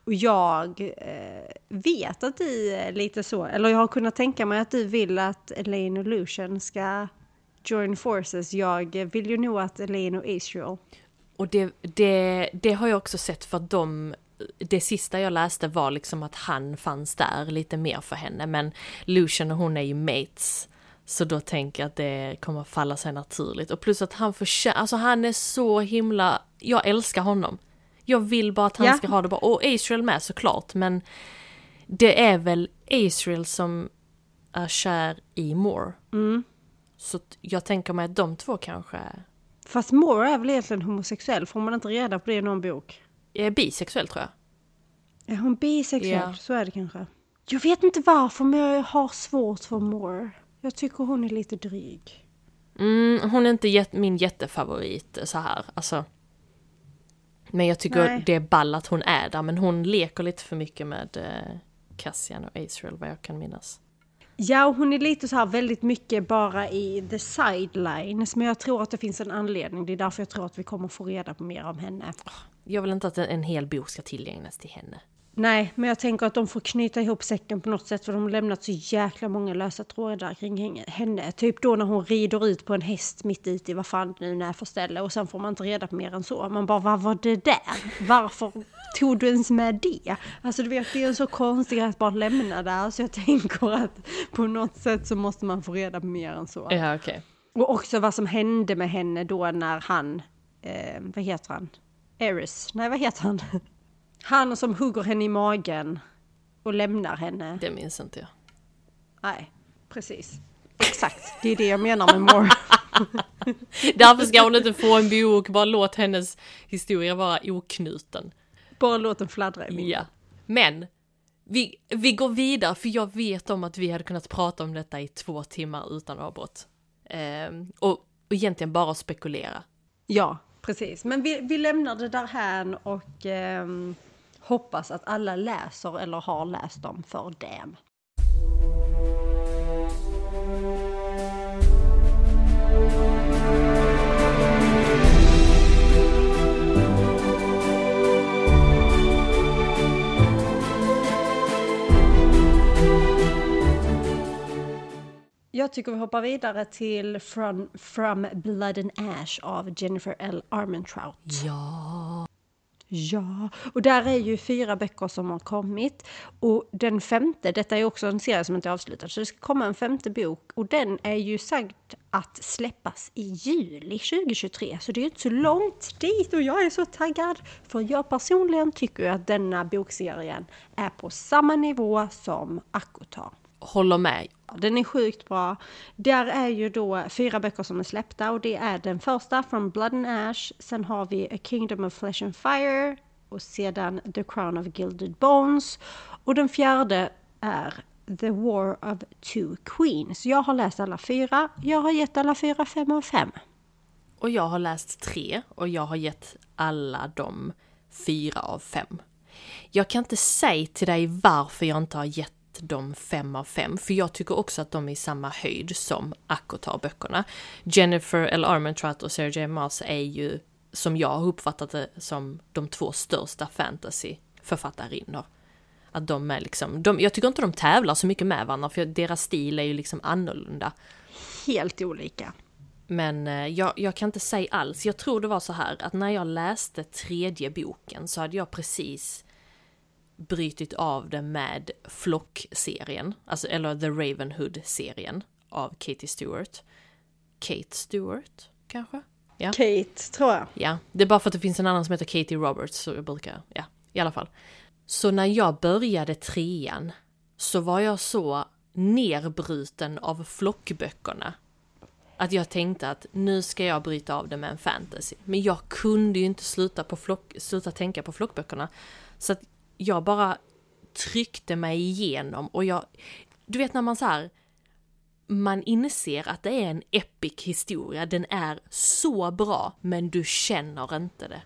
Speaker 1: Och jag eh, vet att du är lite så, eller jag har kunnat tänka mig att du vill att Elaine och Lucian ska join forces. Jag vill ju nog att Elaine och Astral
Speaker 2: Och det, det, det har jag också sett för att de, det sista jag läste var liksom att han fanns där lite mer för henne. Men Lucian och hon är ju mates. Så då tänker jag att det kommer falla sig naturligt. Och plus att han förtjänar, alltså han är så himla, jag älskar honom. Jag vill bara att han
Speaker 1: Ja.
Speaker 2: ska ha det bra. Och Israel med såklart, men det är väl Israel som är kär i Moore.
Speaker 1: Mm.
Speaker 2: Så jag tänker mig att de två kanske
Speaker 1: Fast Moore är väl egentligen homosexuell, får man inte reda på det i någon bok?
Speaker 2: Är bisexuell tror jag.
Speaker 1: Är hon bisexuell?
Speaker 2: Ja.
Speaker 1: Så är det kanske. Jag vet inte varför, men jag har svårt för Moore. Jag tycker hon är lite dryg.
Speaker 2: Mm, hon är inte jät- min jättefavorit så här, alltså. Men jag tycker
Speaker 1: Nej.
Speaker 2: det är ball att hon är där, men hon leker lite för mycket med eh, Cassian och Azrael vad jag kan minnas.
Speaker 1: Ja, och hon är lite så här väldigt mycket bara i the sidelines, men jag tror att det finns en anledning. Det är därför jag tror att vi kommer få reda på mer om henne.
Speaker 2: Jag vill inte att en, en hel bok ska tillgängas till henne.
Speaker 1: Nej, men jag tänker att de får knyta ihop säcken på något sätt för de har lämnat så jäkla många lösa trådar kring henne. Typ då när hon rider ut på en häst mitt ute i vad fan nu är för ställe och sen får man inte reda på mer än så. Man bara, vad var det där? Varför tog du ens med det? Alltså du vet, det är en så konstig grej att bara lämna där så jag tänker att på något sätt så måste man få reda på mer än så.
Speaker 2: Ja, okej.
Speaker 1: Och också vad som hände med henne då när han, eh, vad heter han? Eris? Nej, vad heter han? Han som hugger henne i magen och lämnar henne.
Speaker 2: Det minns inte jag.
Speaker 1: Nej, precis. Exakt, det är det jag menar med Moore.
Speaker 2: Därför ska hon inte få en bok, bara låt hennes historia vara oknuten.
Speaker 1: Bara låt den fladdra i min.
Speaker 2: Ja. Men, vi, vi går vidare för jag vet om att vi hade kunnat prata om detta i två timmar utan avbrott. Ehm, och, och egentligen bara spekulera.
Speaker 1: Ja, precis. Men vi, vi lämnar det där här och eh, hoppas att alla läser eller har läst dem för dem. Jag tycker vi hoppar vidare till From, From Blood and Ash av Jennifer L. Armentrout.
Speaker 2: Ja.
Speaker 1: Ja, och där är ju fyra böcker som har kommit. Och den femte, detta är också en serie som inte är avslutad, så det ska komma en femte bok. Och den är ju sagt att släppas i juli 2023, så det är ju inte så långt dit och jag är så taggad. För jag personligen tycker att denna bokserien är på samma nivå som Akotar.
Speaker 2: Håller med.
Speaker 1: Den är sjukt bra. Där är ju då fyra böcker som är släppta och det är den första från Blood and Ash. Sen har vi A Kingdom of Flesh and Fire och sedan The Crown of Gilded Bones. Och den fjärde är The War of Two Queens. Jag har läst alla fyra. Jag har gett alla fyra fem av fem.
Speaker 2: Och jag har läst tre och jag har gett alla de fyra av fem. Jag kan inte säga till dig varför jag inte har gett dem fem av fem, för jag tycker också att de är i samma höjd som Akotar-böckerna. Jennifer L. Armentrout och Sarah J. Maas är ju, som jag har uppfattat det, som de två största fantasyförfattarinnor. Att de är liksom, de, jag tycker inte de tävlar så mycket med varandra, för deras stil är ju liksom annorlunda.
Speaker 1: Helt olika.
Speaker 2: Men eh, jag, jag, kan inte säga alls. Jag tror det var så här att när jag läste tredje boken så hade jag precis brytit av det med Flock-serien, alltså, eller The Ravenhood-serien av Katie Stewart. Kate Stewart, kanske?
Speaker 1: Ja. Kate, tror jag.
Speaker 2: Ja, det är bara för att det finns en annan som heter Katie Roberts, så jag brukar, ja, i alla fall. Så när jag började trean så var jag så nerbruten av flockböckerna att jag tänkte att nu ska jag bryta av det med en fantasy. Men jag kunde ju inte sluta, på flock, sluta tänka på flockböckerna. Så att jag bara tryckte mig igenom och jag, du vet när man så här, man inser att det är en epic historia, den är så bra men du känner inte det.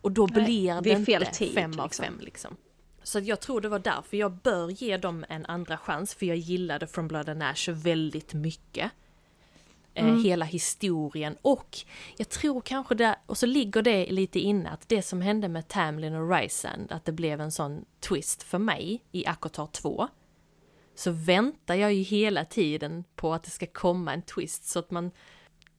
Speaker 2: Och då Nej, blir det, det inte tid, fem av liksom. fem liksom. Så jag tror det var därför jag bör ge dem en andra chans, för jag gillade From Blood and Ash väldigt mycket. Eh, mm. hela historien och jag tror kanske det, och så ligger det lite inne att det som hände med Tamlin och Rysand, att det blev en sån twist för mig i Akotar 2. Så väntar jag ju hela tiden på att det ska komma en twist så att man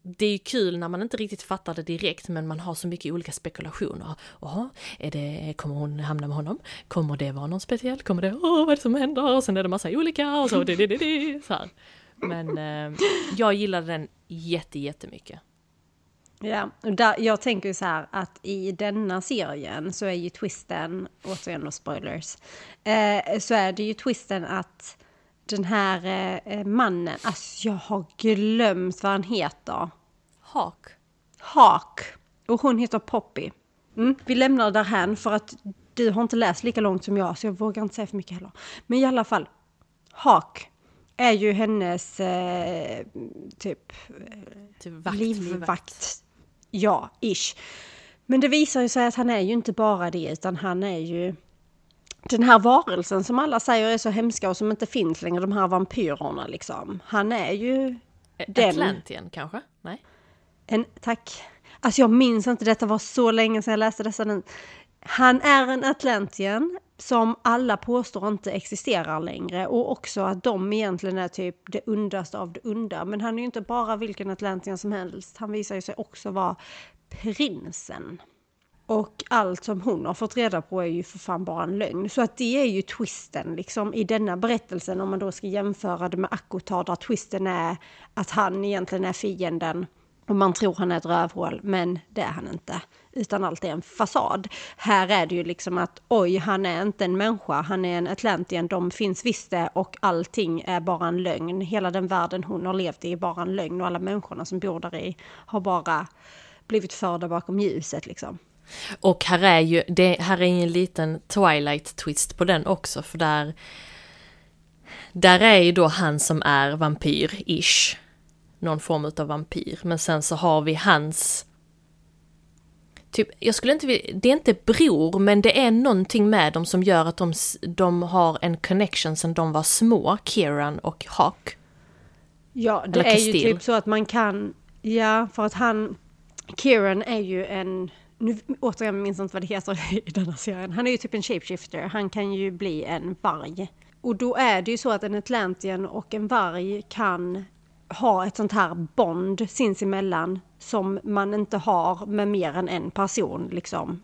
Speaker 2: det är ju kul när man inte riktigt fattar det direkt men man har så mycket olika spekulationer. Jaha, är det, kommer hon hamna med honom? Kommer det vara någon speciell? Kommer det, åh vad är det som händer? Och sen är det massa olika och så, det, det, det, det, så här. Men eh, jag gillade den jätte, jättemycket.
Speaker 1: Ja, där, jag tänker ju så här att i denna serien så är ju twisten, återigen då spoilers, eh, så är det ju twisten att den här eh, mannen, alltså jag har glömt vad han heter.
Speaker 2: Hak.
Speaker 1: Hak. Och hon heter Poppy. Mm, vi lämnar det därhän för att du har inte läst lika långt som jag så jag vågar inte säga för mycket heller. Men i alla fall, Hak är ju hennes eh, typ,
Speaker 2: typ vakt, livvakt.
Speaker 1: Ja, ish. Men det visar ju sig att han är ju inte bara det utan han är ju den här varelsen som alla säger är så hemska och som inte finns längre, de här vampyrerna liksom. Han är ju
Speaker 2: den... Kanske? Nej?
Speaker 1: En, tack. Alltså jag minns inte, detta var så länge sedan jag läste dessa. Han är en Atlantien, som alla påstår inte existerar längre och också att de egentligen är typ det undaste av det onda. Men han är ju inte bara vilken Atlantian som helst, han visar ju sig också vara prinsen. Och allt som hon har fått reda på är ju för fan bara en lögn. Så att det är ju twisten liksom i denna berättelsen om man då ska jämföra det med Akutar där twisten är att han egentligen är fienden och man tror han är ett rövhål, men det är han inte. Utan allt är en fasad. Här är det ju liksom att oj, han är inte en människa, han är en Atlantian, de finns visst det och allting är bara en lögn. Hela den världen hon har levt i är bara en lögn och alla människorna som bor där i har bara blivit förda bakom ljuset liksom.
Speaker 2: Och här är ju, det här är en liten Twilight-twist på den också, för där där är ju då han som är vampyr-ish någon form av vampyr. Men sen så har vi hans... Typ, jag skulle inte vilja, det är inte bror, men det är någonting med dem som gör att de, de har en connection sen de var små, Kieran och Hawk.
Speaker 1: Ja, det är ju typ så att man kan, ja, för att han, Kieran är ju en, nu återigen minns jag inte vad det heter i denna serien, han är ju typ en shapeshifter, han kan ju bli en varg. Och då är det ju så att en Atlantian och en varg kan ha ett sånt här bond sinsemellan som man inte har med mer än en person liksom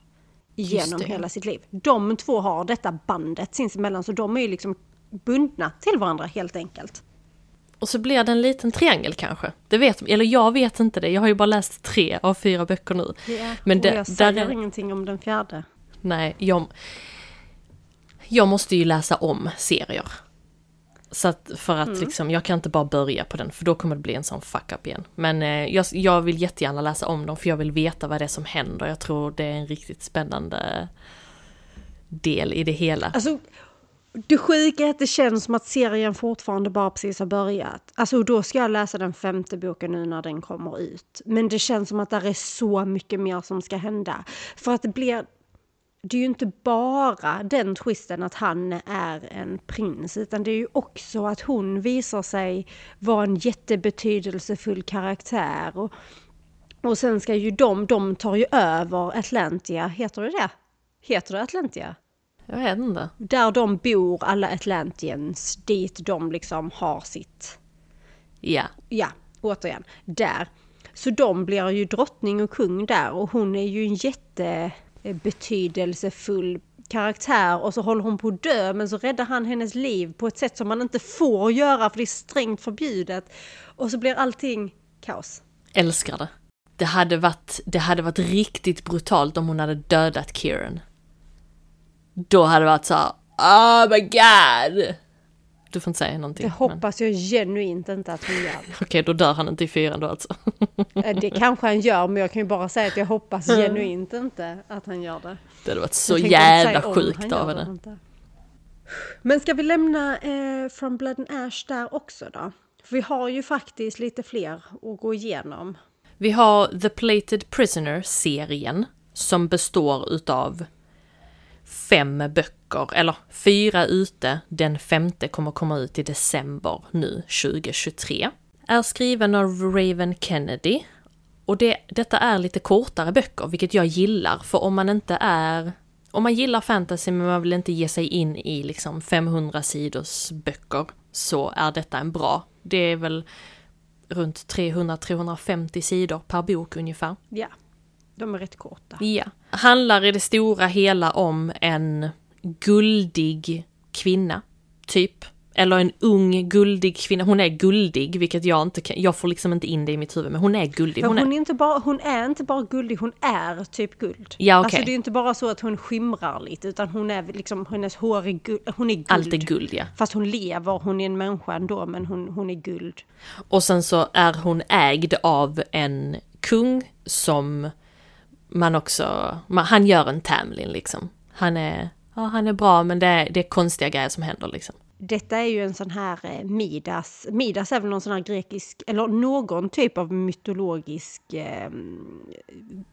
Speaker 1: genom hela sitt liv. De två har detta bandet sinsemellan så de är ju liksom bundna till varandra helt enkelt.
Speaker 2: Och så blir det en liten triangel kanske. Det vet, eller jag vet inte det, jag har ju bara läst tre av fyra böcker nu.
Speaker 1: Ja, Men det, jag säger är... ingenting om den fjärde.
Speaker 2: Nej, jag... Jag måste ju läsa om serier. Så att för att mm. liksom, jag kan inte bara börja på den för då kommer det bli en sån fuck up igen. Men eh, jag, jag vill jättegärna läsa om dem för jag vill veta vad det är som händer. Jag tror det är en riktigt spännande del i det hela.
Speaker 1: Alltså, det sjuka är att det känns som att serien fortfarande bara precis har börjat. Alltså då ska jag läsa den femte boken nu när den kommer ut. Men det känns som att det är så mycket mer som ska hända. För att det blir... Det är ju inte bara den twisten att han är en prins, utan det är ju också att hon visar sig vara en jättebetydelsefull karaktär. Och, och sen ska ju de, de tar ju över Atlantia, heter det det? Heter det Atlantia?
Speaker 2: Jag vet inte.
Speaker 1: Där de bor, alla Atlantians, dit de liksom har sitt...
Speaker 2: Ja.
Speaker 1: Ja, återigen, där. Så de blir ju drottning och kung där och hon är ju en Eh, betydelsefull karaktär och så håller hon på att dö men så räddar han hennes liv på ett sätt som man inte får göra för det är strängt förbjudet. Och så blir allting kaos.
Speaker 2: Älskar det. Det hade varit, det hade varit riktigt brutalt om hon hade dödat Kieran. Då hade det varit så här, oh my god! Du får inte säga någonting.
Speaker 1: Det hoppas men... jag genuint inte att hon gör.
Speaker 2: Okej, då dör han inte i fyran då alltså.
Speaker 1: Eh, det kanske han gör, men jag kan ju bara säga att jag hoppas genuint inte att han gör det.
Speaker 2: Det hade varit så jävla sjukt av henne.
Speaker 1: Men ska vi lämna eh, From Blood and Ash där också då? För vi har ju faktiskt lite fler att gå igenom.
Speaker 2: Vi har The Plated Prisoner-serien som består utav fem böcker, eller fyra ute, den femte kommer komma ut i december nu 2023. Är skriven av Raven Kennedy. Och det, detta är lite kortare böcker, vilket jag gillar, för om man inte är... Om man gillar fantasy men man vill inte ge sig in i liksom 500 sidors böcker så är detta en bra. Det är väl runt 300-350 sidor per bok ungefär.
Speaker 1: Ja, de är rätt korta.
Speaker 2: Ja. Handlar i det stora hela om en guldig kvinna, typ. Eller en ung guldig kvinna. Hon är guldig, vilket jag inte kan, jag får liksom inte in det i mitt huvud, men hon är guldig.
Speaker 1: Hon, hon är, inte bara, hon är inte bara guldig, hon är typ guld.
Speaker 2: Ja, okay.
Speaker 1: Alltså det är inte bara så att hon skimrar lite, utan hon är liksom, hennes hår är guld, hon är guld.
Speaker 2: Allt är guld, ja.
Speaker 1: Fast hon lever, hon är en människa ändå, men hon, hon är guld.
Speaker 2: Och sen så är hon ägd av en kung som man också, man, han gör en Tamlin liksom. Han är, ja han är bra men det är, det är konstiga grejer som händer liksom.
Speaker 1: Detta är ju en sån här eh, Midas, Midas är väl någon sån här grekisk, eller någon typ av mytologisk eh,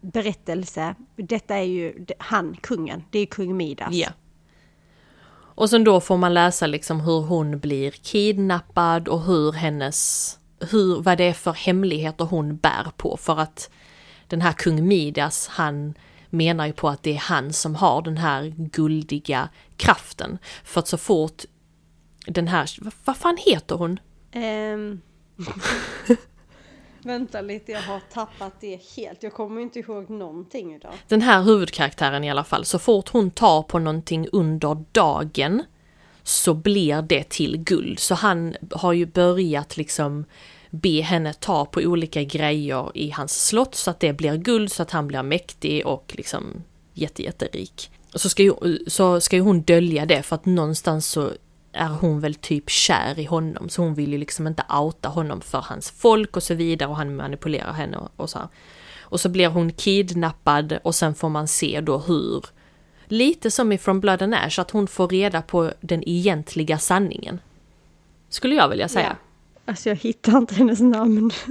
Speaker 1: berättelse. Detta är ju han, kungen, det är kung Midas.
Speaker 2: Ja. Och sen då får man läsa liksom hur hon blir kidnappad och hur hennes, hur, vad det är för hemligheter hon bär på för att den här kung Midas, han menar ju på att det är han som har den här guldiga kraften. För att så fort den här, vad, vad fan heter hon? Um,
Speaker 1: vänta lite, jag har tappat det helt. Jag kommer inte ihåg någonting idag.
Speaker 2: Den här huvudkaraktären i alla fall, så fort hon tar på någonting under dagen så blir det till guld. Så han har ju börjat liksom be henne ta på olika grejer i hans slott så att det blir guld så att han blir mäktig och liksom jätte, jätterik. Och så ska, ju, så ska ju hon dölja det för att någonstans så är hon väl typ kär i honom så hon vill ju liksom inte outa honom för hans folk och så vidare och han manipulerar henne och, och så här. Och så blir hon kidnappad och sen får man se då hur Lite som i From Blood and Ash, att hon får reda på den egentliga sanningen. Skulle jag vilja säga.
Speaker 1: Alltså jag hittar inte hennes namn.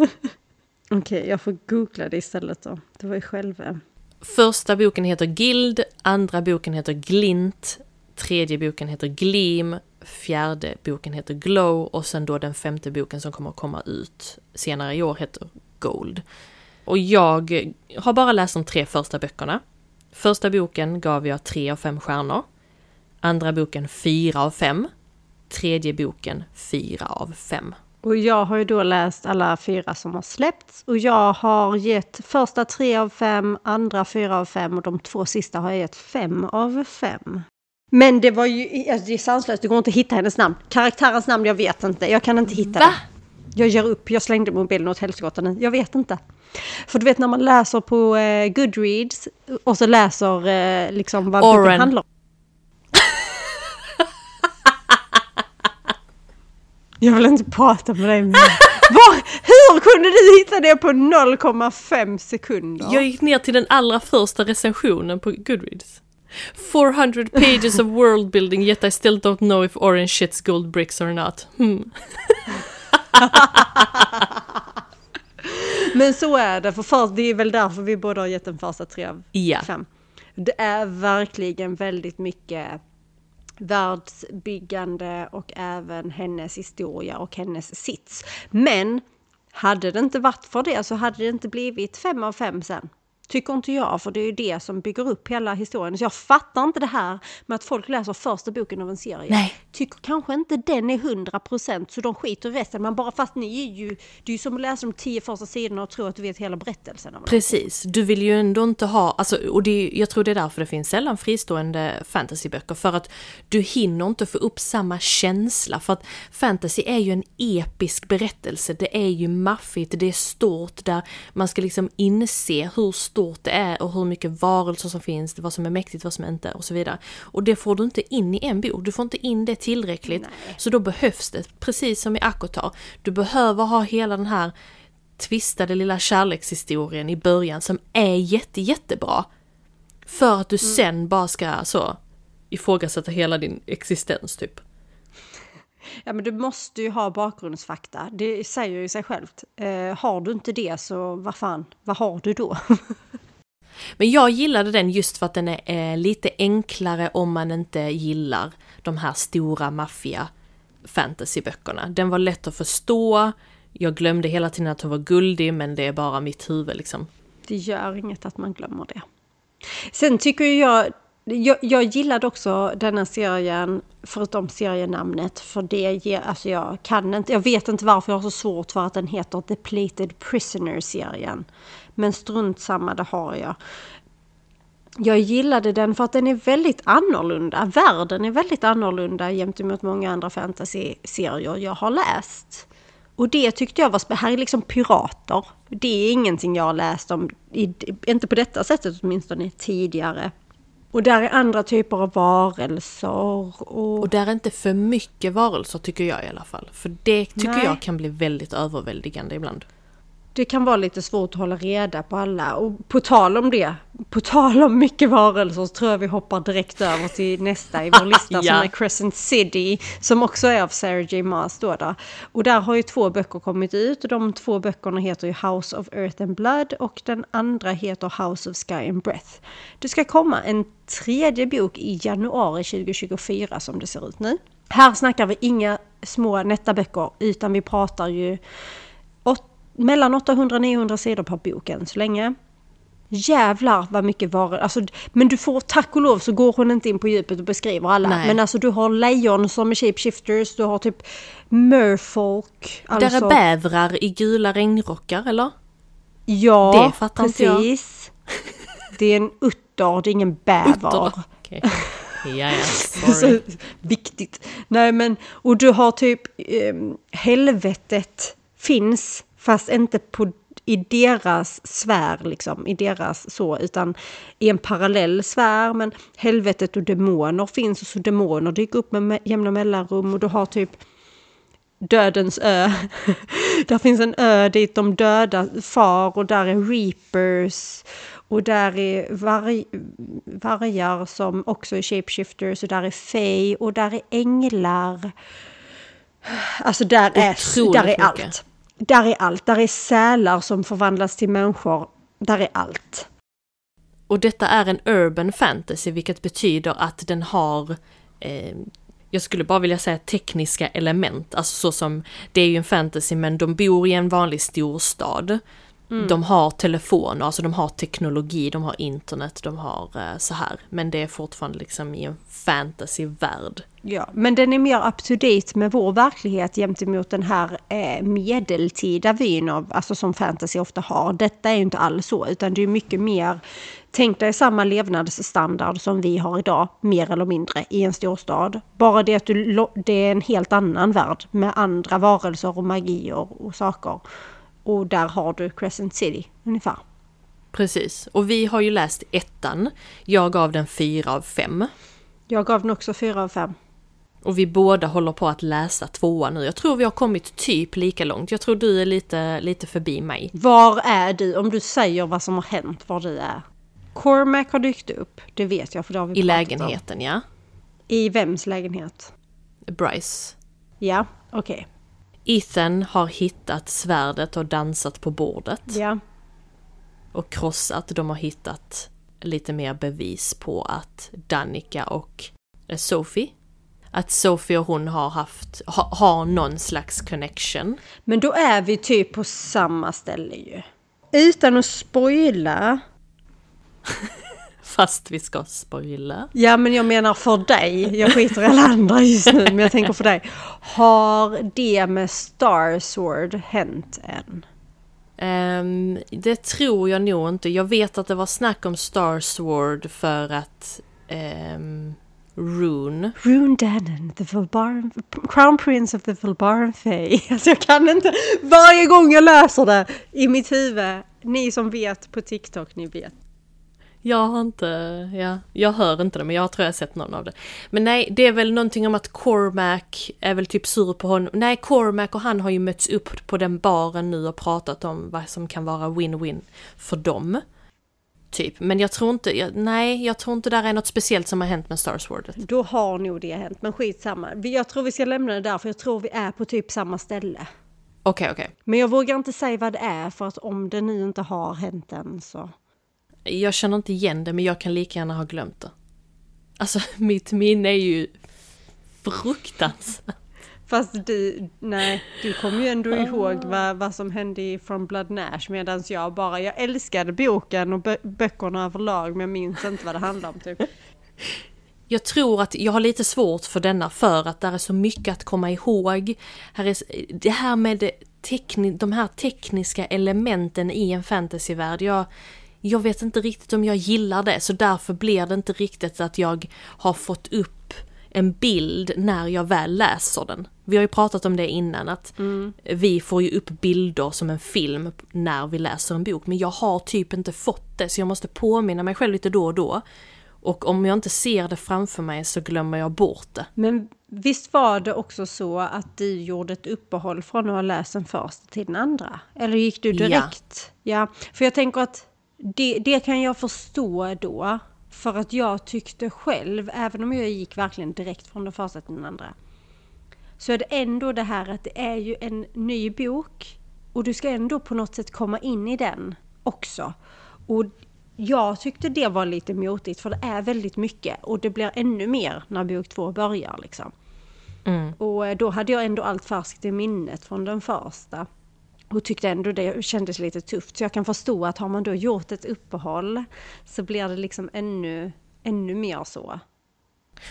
Speaker 1: Okej, okay, jag får googla det istället då. Det var ju själva. Eh.
Speaker 2: Första boken heter Guild, andra boken heter Glint, tredje boken heter Gleam, fjärde boken heter Glow och sen då den femte boken som kommer att komma ut senare i år heter Gold. Och jag har bara läst de tre första böckerna. Första boken gav jag tre av fem stjärnor. Andra boken fyra av fem. tredje boken fyra av fem.
Speaker 1: Och jag har ju då läst alla fyra som har släppts och jag har gett första tre av fem, andra fyra av fem och de två sista har jag gett fem av fem. Men det var ju, alltså det är sanslöst, det går inte att hitta hennes namn. Karaktärens namn, jag vet inte, jag kan inte hitta
Speaker 2: Va?
Speaker 1: det. Jag ger upp, jag slängde mobilen åt helskotta jag vet inte. För du vet när man läser på eh, Goodreads och så läser eh, liksom vad boken handlar om. Jag vill inte prata med dig mer. Var, hur kunde du hitta det på 0,5 sekunder?
Speaker 2: Jag gick ner till den allra första recensionen på Goodreads. 400 pages of world building yet I still don't know if orange shits gold bricks or not. Hmm.
Speaker 1: Men så är det, för först, det är väl därför vi båda har gett den första tre av
Speaker 2: Ja.
Speaker 1: fem. Det är verkligen väldigt mycket världsbyggande och även hennes historia och hennes sits. Men hade det inte varit för det så hade det inte blivit fem av fem sen. Tycker inte jag, för det är ju det som bygger upp hela historien. Så jag fattar inte det här med att folk läser första boken av en serie.
Speaker 2: Nej.
Speaker 1: Tycker kanske inte den är 100% så de skiter i resten. Men bara fast ni är ju, det är ju som att läsa de tio första sidorna och tro att du vet hela berättelsen.
Speaker 2: Precis, du vill ju ändå inte ha, alltså, och det, jag tror det är därför det finns sällan fristående fantasyböcker, för att du hinner inte få upp samma känsla, för att fantasy är ju en episk berättelse, det är ju maffigt, det är stort, där man ska liksom inse hur stort det är och hur mycket varelser som finns, vad som är mäktigt, vad som inte och så vidare. Och det får du inte in i en bok, du får inte in det tillräckligt,
Speaker 1: Nej.
Speaker 2: så då behövs det, precis som i Akotar, du behöver ha hela den här twistade lilla kärlekshistorien i början som är jätte, jättebra. För att du sen bara ska så ifrågasätta hela din existens typ.
Speaker 1: Ja men du måste ju ha bakgrundsfakta, det säger ju sig självt. Eh, har du inte det så vad fan, vad har du då?
Speaker 2: Men jag gillade den just för att den är eh, lite enklare om man inte gillar de här stora maffia fantasyböckerna. Den var lätt att förstå, jag glömde hela tiden att hon var guldig men det är bara mitt huvud liksom.
Speaker 1: Det gör inget att man glömmer det. Sen tycker jag, jag, jag gillade också denna serien, förutom serienamnet, för det ger, alltså jag kan inte, jag vet inte varför jag har så svårt för att den heter The Plated Prisoner-serien. Men strunt samma, det har jag. Jag gillade den för att den är väldigt annorlunda. Världen är väldigt annorlunda gentemot många andra fantasy-serier jag har läst. Och det tyckte jag var spännande. Här är liksom pirater. Det är ingenting jag har läst om, inte på detta sättet åtminstone tidigare. Och där är andra typer av varelser och...
Speaker 2: Och där är inte för mycket varelser tycker jag i alla fall. För det tycker
Speaker 1: Nej.
Speaker 2: jag kan bli väldigt överväldigande ibland.
Speaker 1: Det kan vara lite svårt att hålla reda på alla. Och på tal om det, på tal om mycket varelser så tror jag vi hoppar direkt över till nästa i vår lista som
Speaker 2: Ja.
Speaker 1: är Crescent City. Som också är av Sarah J Maas då, då. Och där har ju två böcker kommit ut och de två böckerna heter ju House of Earth and Blood och den andra heter House of Sky and Breath. Det ska komma en tredje bok i januari 2024 som det ser ut nu. Här snackar vi inga små nätta böcker utan vi pratar ju mellan 800 och 900 sidor per bok än så länge. Jävlar vad mycket varor, alltså, men du får tack och lov så går hon inte in på djupet och beskriver alla.
Speaker 2: Nej.
Speaker 1: Men alltså du har lejon som är shapeshifters, du har typ merfolk. Alltså,
Speaker 2: Där är bävrar i gula regnrockar eller?
Speaker 1: Ja,
Speaker 2: Det
Speaker 1: precis. Det är en utter, det är ingen bäver.
Speaker 2: Okej. Ja, ja,
Speaker 1: Så viktigt. Nej men, och du har typ eh, helvetet finns fast inte på, i deras sfär liksom, i deras så, utan i en parallell sfär. Men helvetet och demoner finns och så demoner dyker upp med me- jämna mellanrum och du har typ Dödens ö. där finns en ö dit de döda far och där är reapers. Och där är varg, vargar som också är shapeshifters och där är fej och där är änglar. Alltså där är, där är
Speaker 2: mycket.
Speaker 1: allt. Där är allt. Där är sälar som förvandlas till människor. Där är allt.
Speaker 2: Och detta är en urban fantasy, vilket betyder att den har eh, jag skulle bara vilja säga tekniska element, alltså så som det är ju en fantasy men de bor i en vanlig storstad. De har telefoner, alltså de har teknologi, de har internet, de har eh, så här. Men det är fortfarande liksom i en fantasyvärld.
Speaker 1: Ja, men den är mer up to date med vår verklighet gentemot den här eh, medeltida vyn av, alltså som fantasy ofta har. Detta är ju inte alls så, utan det är mycket mer, tänk dig samma levnadsstandard som vi har idag, mer eller mindre, i en storstad. Bara det att du, det är en helt annan värld med andra varelser och magier och saker. Och där har du Crescent City, ungefär.
Speaker 2: Precis, och vi har ju läst ettan. Jag gav den fyra av fem.
Speaker 1: Jag gav den också fyra av fem.
Speaker 2: Och vi båda håller på att läsa tvåan nu. Jag tror vi har kommit typ lika långt. Jag tror du är lite, lite förbi mig.
Speaker 1: Var är du? Om du säger vad som har hänt, var du är. Cormac har dykt upp, det vet jag för det har vi
Speaker 2: I lägenheten, ja.
Speaker 1: Om. I vems lägenhet?
Speaker 2: Bryce.
Speaker 1: Ja, okej.
Speaker 2: Ethan har hittat svärdet och dansat på bordet.
Speaker 1: Ja.
Speaker 2: Och krossat. De har hittat lite mer bevis på att Danica och Sophie att Sophie och hon har haft, ha, har någon slags connection.
Speaker 1: Men då är vi typ på samma ställe ju. Utan att spoila.
Speaker 2: Fast vi ska spoila.
Speaker 1: Ja men jag menar för dig. Jag skiter i alla andra just nu men jag tänker för dig. Har det med Star Sword hänt än?
Speaker 2: Ehm, det tror jag nog inte. Jag vet att det var snack om Star Sword för att ehm, Rune
Speaker 1: Rune Dannon, the Vilbaran, Crown Prince of the Vilbaran Fae. Alltså jag kan inte, varje gång jag läser det i mitt huvud. Ni som vet på TikTok, ni vet.
Speaker 2: Jag har inte, ja, jag hör inte det men jag tror jag har sett någon av det. Men nej, det är väl någonting om att Cormac är väl typ sur på honom. Nej, Cormac och han har ju mötts upp på den baren nu och pratat om vad som kan vara win-win för dem. Typ, men jag tror inte, jag, nej, jag tror inte där är något speciellt som har hänt med Star Swordet.
Speaker 1: Då har nog det hänt, men skitsamma. Jag tror vi ska lämna det där för jag tror vi är på typ samma ställe.
Speaker 2: Okej, okej.
Speaker 1: Men jag vågar inte säga vad det är för att om det nu inte har hänt än så.
Speaker 2: Jag känner inte igen det men jag kan lika gärna ha glömt det. Alltså mitt minne är ju fruktansvärt.
Speaker 1: Fast du, nej, du kommer ju ändå ihåg vad, vad som hände i From Blood Nash medan jag bara, jag älskade boken och bö- böckerna överlag men jag minns inte vad det handlar om typ.
Speaker 2: Jag tror att jag har lite svårt för denna för att där är så mycket att komma ihåg. Här är, det här med tekni, de här tekniska elementen i en fantasyvärld, jag, jag vet inte riktigt om jag gillar det så därför blir det inte riktigt att jag har fått upp en bild när jag väl läser den. Vi har ju pratat om det innan att vi får ju upp bilder som en film när vi läser en bok men jag har typ inte fått det så jag måste påminna mig själv lite då och då. Och om jag inte ser det framför mig så glömmer jag bort det.
Speaker 1: Men visst var det också så att du gjorde ett uppehåll från att ha läst den första till den andra? Eller gick du
Speaker 2: Ja.
Speaker 1: direkt? Ja. för jag tänker att det, det kan jag förstå då. För att jag tyckte själv, även om jag gick verkligen direkt från den första till den andra. Så är det ändå det här att det är ju en ny bok. Och du ska ändå på något sätt komma in i den också. Och jag tyckte det var lite motigt för det är väldigt mycket. Och det blir ännu mer när bok två börjar liksom. Och eh, då hade jag ändå allt färskt i minnet från den första. Och tyckte ändå det kändes lite tufft. Så jag kan förstå att har man då gjort ett uppehåll så blir det liksom ännu, ännu mer så.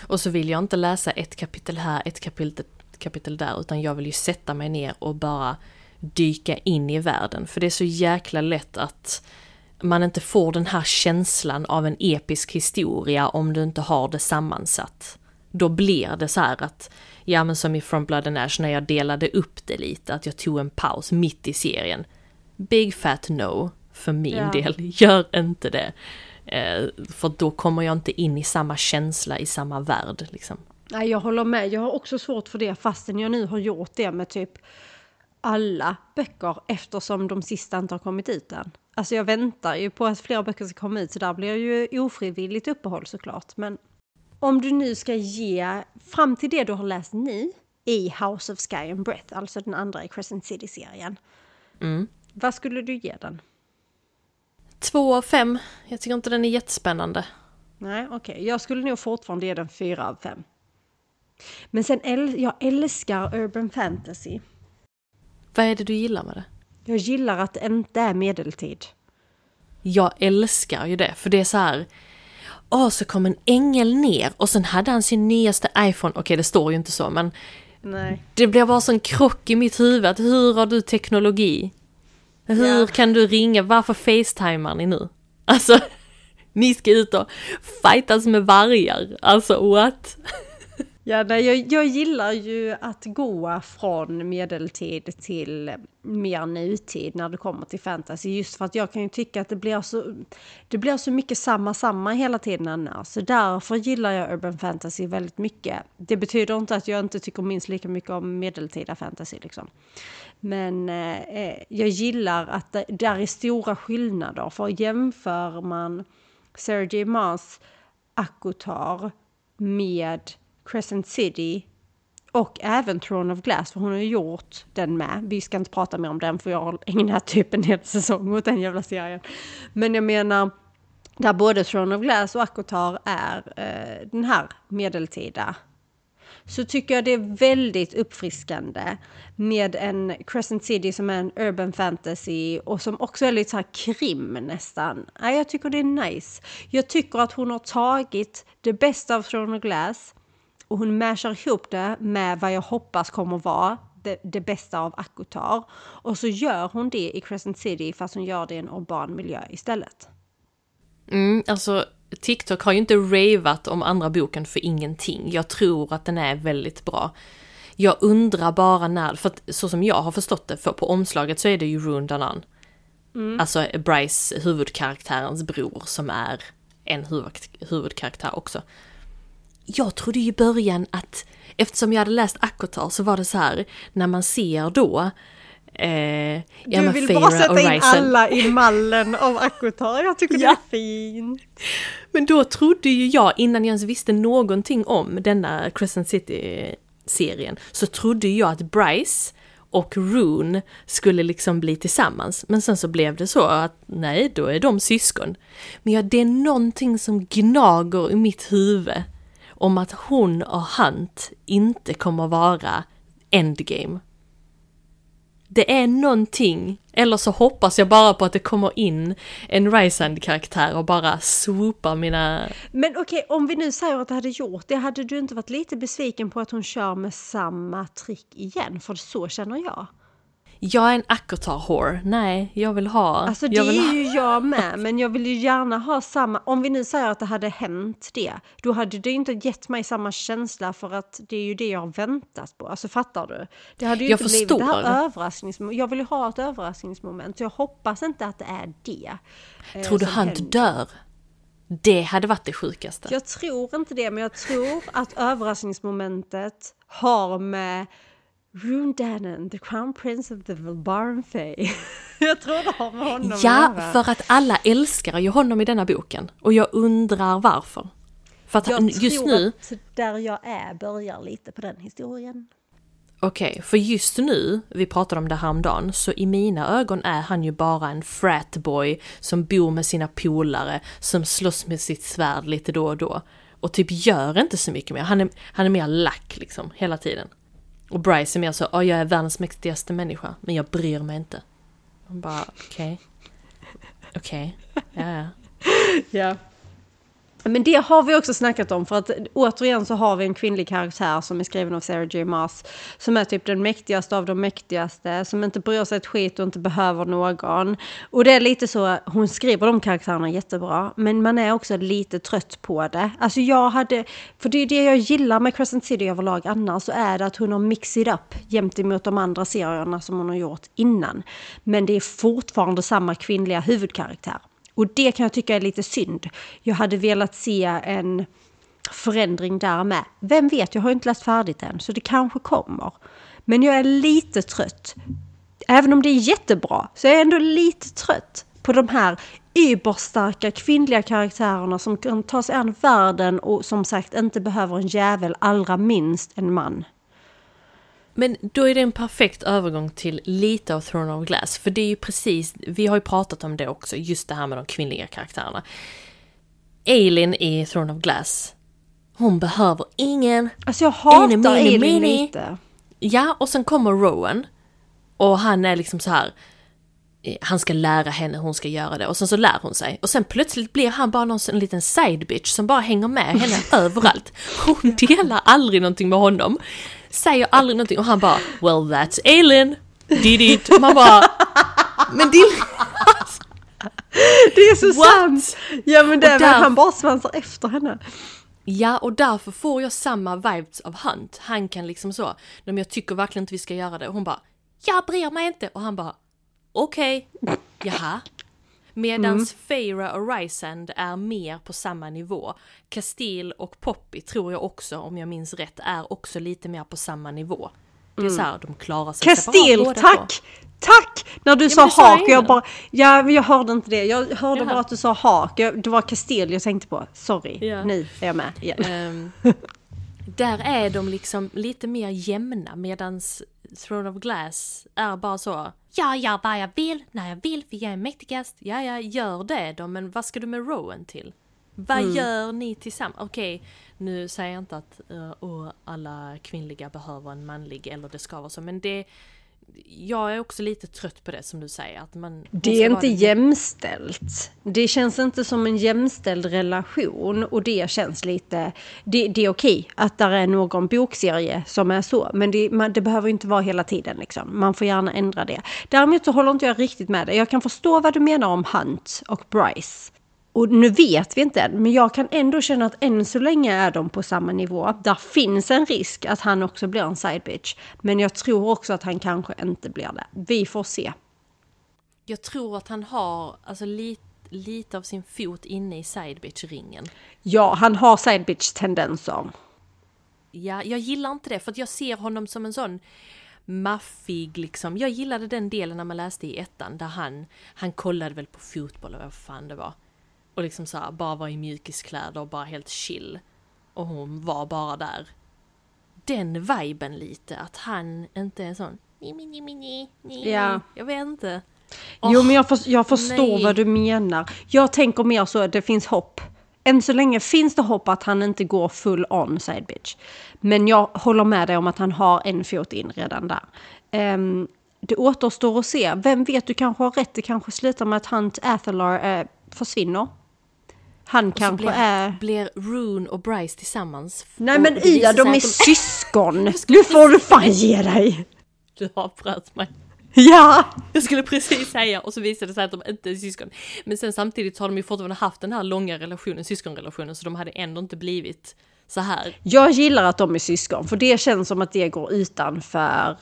Speaker 2: Och så vill jag inte läsa ett kapitel här, ett kapitel, kapitel där, utan jag vill ju sätta mig ner och bara dyka in i världen. För det är så jäkla lätt att man inte får den här känslan av en episk historia om du inte har det sammansatt. Då blir det så här att, ja men som i From Blood and Ash när jag delade upp det lite, att jag tog en paus mitt i serien. Big fat no, för min
Speaker 1: Ja.
Speaker 2: del. Gör inte det. Eh, för då kommer jag inte in i samma känsla, i samma värld liksom.
Speaker 1: Nej, jag håller med. Jag har också svårt för det fastän jag nu har gjort det med typ alla böcker eftersom de sista inte har kommit ut än. Alltså jag väntar ju på att fler böcker ska komma ut så där blir jag ju ofrivilligt uppehåll såklart. Men om du nu ska ge fram till det du har läst nu i House of Sky and Breath, alltså den andra i Crescent City-serien.
Speaker 2: Mm.
Speaker 1: Vad skulle du ge den?
Speaker 2: Två av fem. Jag tycker inte den är jättespännande.
Speaker 1: Nej, okej. Jag skulle nog fortfarande ge den fyra av fem. Men sen, äl- jag älskar urban fantasy.
Speaker 2: Vad är det du gillar med det?
Speaker 1: Jag gillar att det inte är medeltid.
Speaker 2: Jag älskar ju det, för det är så här... Åh, så kom en ängel ner och sen hade han sin nyaste iPhone. Okej, det står ju inte så, men
Speaker 1: Nej.
Speaker 2: det blir bara sån krock i mitt huvud. Att hur har du teknologi? Hur
Speaker 1: Ja.
Speaker 2: kan du ringa? Varför facetimar ni nu? Alltså, ni ska ut och fightas med vargar. Alltså, what?
Speaker 1: Ja, nej, jag, jag gillar ju att gå från medeltid till mer nutid när det kommer till fantasy. Just för att jag kan ju tycka att det blir så, det blir så mycket samma samma hela tiden annars. Så därför gillar jag urban fantasy väldigt mycket. Det betyder inte att jag inte tycker minst lika mycket om medeltida fantasy liksom. Men eh, jag gillar att det där är stora skillnader. För jämför man Sergej Mars Akutar med Crescent City och även Throne of Glass, för hon har ju gjort den med. Vi ska inte prata mer om den för jag har ägnat typ en hel säsong åt den jävla serien. Men jag menar, där både Throne of Glass och Akotar är eh, den här medeltida så tycker jag det är väldigt uppfriskande med en Crescent City som är en urban fantasy och som också är lite så här krim nästan. Jag tycker det är nice. Jag tycker att hon har tagit det bästa av Throne of Glass och hon mashar ihop det med vad jag hoppas kommer vara det, det bästa av Akotar. Och så gör hon det i Crescent City fast hon gör det i en urban miljö istället.
Speaker 2: Mm, alltså, TikTok har ju inte ravat om andra boken för ingenting. Jag tror att den är väldigt bra. Jag undrar bara när, för att så som jag har förstått det, för på omslaget så är det ju Rune Danan. Alltså Bryce, huvudkaraktärens bror, som är en huvud, huvudkaraktär också. Jag trodde ju i början att, eftersom jag hade läst Akotar så var det så här, när man ser då Eh, ja,
Speaker 1: du vill bara sätta in alla i mallen av Akotar. Jag tycker
Speaker 2: Ja.
Speaker 1: det är fint.
Speaker 2: Men då trodde ju jag, innan jag ens visste någonting om denna Crescent City-serien, så trodde jag att Bryce och Rune skulle liksom bli tillsammans. Men sen så blev det så att nej, då är de syskon. Men ja, det är någonting som gnager i mitt huvud om att hon och Hunt inte kommer vara endgame. Det är någonting, eller så hoppas jag bara på att det kommer in en Rysand-karaktär och bara swoopar mina...
Speaker 1: Men okej, om vi nu säger att det hade gjort det, hade du inte varit lite besviken på att hon kör med samma trick igen? För så känner jag.
Speaker 2: Jag är en Akotar-whore. Nej, jag vill ha...
Speaker 1: Alltså det är
Speaker 2: ha...
Speaker 1: ju jag med, men jag vill ju gärna ha samma... Om vi nu säger att det hade hänt det, då hade det inte gett mig samma känsla för att det är ju det jag har väntat på. Alltså fattar du? Det hade ju
Speaker 2: Jag
Speaker 1: inte blivit det
Speaker 2: förstår.
Speaker 1: här överraskningsmomentet. Jag vill ju ha ett överraskningsmoment, så jag hoppas inte att det är det. eh,
Speaker 2: Tror du
Speaker 1: händer.
Speaker 2: dör? Det hade varit det sjukaste.
Speaker 1: Jag tror inte det, men jag tror att överraskningsmomentet har med Rune Dannon, the crown prince of the Valbaran Fae. jag tror det har med honom
Speaker 2: Ja,
Speaker 1: att göra.
Speaker 2: för att alla älskar ju honom i denna boken. Och jag undrar varför. För att
Speaker 1: Jag
Speaker 2: han- just
Speaker 1: tror
Speaker 2: nu,
Speaker 1: att där jag är börjar lite på den historien.
Speaker 2: okej, för just nu, vi pratade om det häromdagen, så i mina ögon är han ju bara en fratboy som bor med sina polare, som slåss med sitt svärd lite då och då. Och typ gör inte så mycket mer, han är, han är mer lack liksom, hela tiden. Och Bryce är mer så, "Ja, jag är världens mäktigaste människa, men jag bryr mig inte. Man bara, okej. Okej, ja ja.
Speaker 1: Ja. Men det har vi också snackat om för att återigen så har vi en kvinnlig karaktär som är skriven av Sarah J Maas som är typ den mäktigaste av de mäktigaste som inte bryr sig ett skit och inte behöver någon. Och det är lite så, hon skriver de karaktärerna jättebra men man är också lite trött på det. Alltså jag hade, för det är det jag gillar med Crescent City överlag annars så är det att hon har mixat upp jämt emot de andra serierna som hon har gjort innan. Men det är fortfarande samma kvinnliga huvudkaraktär. Och det kan jag tycka är lite synd. Jag hade velat se en förändring där med. Vem vet, jag har inte läst färdigt än, så det kanske kommer. Men jag är lite trött. Även om det är jättebra, så är jag ändå lite trött på de här überstarka kvinnliga karaktärerna som kan ta sig an världen och som sagt inte behöver en jävel, allra minst en man.
Speaker 2: Men då är det en perfekt övergång till lite av Throne of Glass, för det är ju precis, vi har ju pratat om det också, just det här med de kvinnliga karaktärerna. Eileen i Throne of Glass, hon behöver ingen.
Speaker 1: Alltså jag hatar
Speaker 2: miny.
Speaker 1: lite.
Speaker 2: Ja, och sen kommer Rowan, och han är liksom så här. eh, han ska lära henne hur hon ska göra det och sen så lär hon sig. Och sen plötsligt blir han bara någon en liten side bitch som bara hänger med henne överallt. Hon delar aldrig någonting med honom. Säger aldrig någonting och han bara Well that's Aileen, did it. Man bara Men din...
Speaker 1: Det är så
Speaker 2: What?
Speaker 1: sant! Ja men det är
Speaker 2: där-
Speaker 1: han bara svansar efter henne.
Speaker 2: Ja, och därför får jag samma vibes av Hunt. Han kan liksom så, men jag tycker verkligen inte vi ska göra det. Och hon bara, jag bryr mig inte. Och han bara, okej, jaha. Medans Feyre och Rysand är mer på samma nivå. Castile och Poppy tror jag också, om jag minns rätt, är också lite mer på samma nivå. Det är så här, de klarar sig separat
Speaker 1: Castile,
Speaker 2: båda
Speaker 1: tack!
Speaker 2: två.
Speaker 1: Tack! När du
Speaker 2: men
Speaker 1: sa
Speaker 2: jag
Speaker 1: hak, jag bara... Ja, men jag hörde inte det. Jag hörde
Speaker 2: Jaha.
Speaker 1: bara att du sa hak. Det var Castile jag tänkte på. Sorry,
Speaker 2: Ja.
Speaker 1: nu är jag med igen.
Speaker 2: Ehm, där är de liksom lite mer jämna medans Throne of Glass är bara så Jag gör vad jag vill, när jag vill, för jag är mäktigast. Ja, jag gör det då, men vad ska du med Rowan till? Vad
Speaker 1: Mm.
Speaker 2: gör ni tillsammans? Okej, nu säger jag inte att uh, alla kvinnliga behöver en manlig eller det ska vara så, men det jag är också lite trött på det som du säger. Att man,
Speaker 1: Det är
Speaker 2: vara
Speaker 1: inte
Speaker 2: den-
Speaker 1: jämställt. Det känns inte som en jämställd relation och det känns lite... Det, det är okej att där är någon bokserie som är så, men det, man, det behöver inte vara hela tiden. Liksom. Man får gärna ändra det. Däremot så håller inte jag riktigt med dig. Jag kan förstå vad du menar om Hunt och Bryce. Och nu vet vi inte än, men jag kan ändå känna att än så länge är de på samma nivå. Där finns en risk att han också blir en side bitch. Men jag tror också att han kanske inte blir det. Vi får se.
Speaker 2: Jag tror att han har alltså, lite, lite av sin fot inne i sidebitch-ringen.
Speaker 1: Ja, han har side bitch-tendenser.
Speaker 2: Ja, jag gillar inte det för att jag ser honom som en sån maffig liksom. Jag gillade den delen när man läste i ettan där han, han kollade väl på fotboll och vad fan det var. Och liksom så här, bara var i mjukiskläder och bara helt chill. Och hon var bara där. Den viben lite, att han inte är sån ni, ni, ni, ni, ni, ni.
Speaker 1: Ja.
Speaker 2: Jag vet inte.
Speaker 1: jo,
Speaker 2: Åh,
Speaker 1: men jag, för, jag förstår
Speaker 2: nej.
Speaker 1: vad du menar. Jag tänker mer så att det finns hopp. Än så länge finns det hopp att han inte går full on side bitch. Men jag håller med dig om att han har en fot in redan där. Ehm, det återstår att se. Vem vet, du kanske har rätt. Det kanske slutar med att Hunt Athalar eh, försvinner. Han kanske
Speaker 2: blir,
Speaker 1: är...
Speaker 2: blir Rune och Bryce tillsammans.
Speaker 1: Nej men Ia, de är
Speaker 2: att
Speaker 1: syskon! Nu får du fan ge dig!
Speaker 2: Du avbröt mig.
Speaker 1: Ja!
Speaker 2: Jag skulle precis säga och så visade det sig att de inte är syskon. Men sen samtidigt så har de ju fortfarande haft den här långa relationen, syskonrelationen, så de hade ändå inte blivit så här.
Speaker 1: Jag gillar att de är syskon, för det känns som att det går utanför...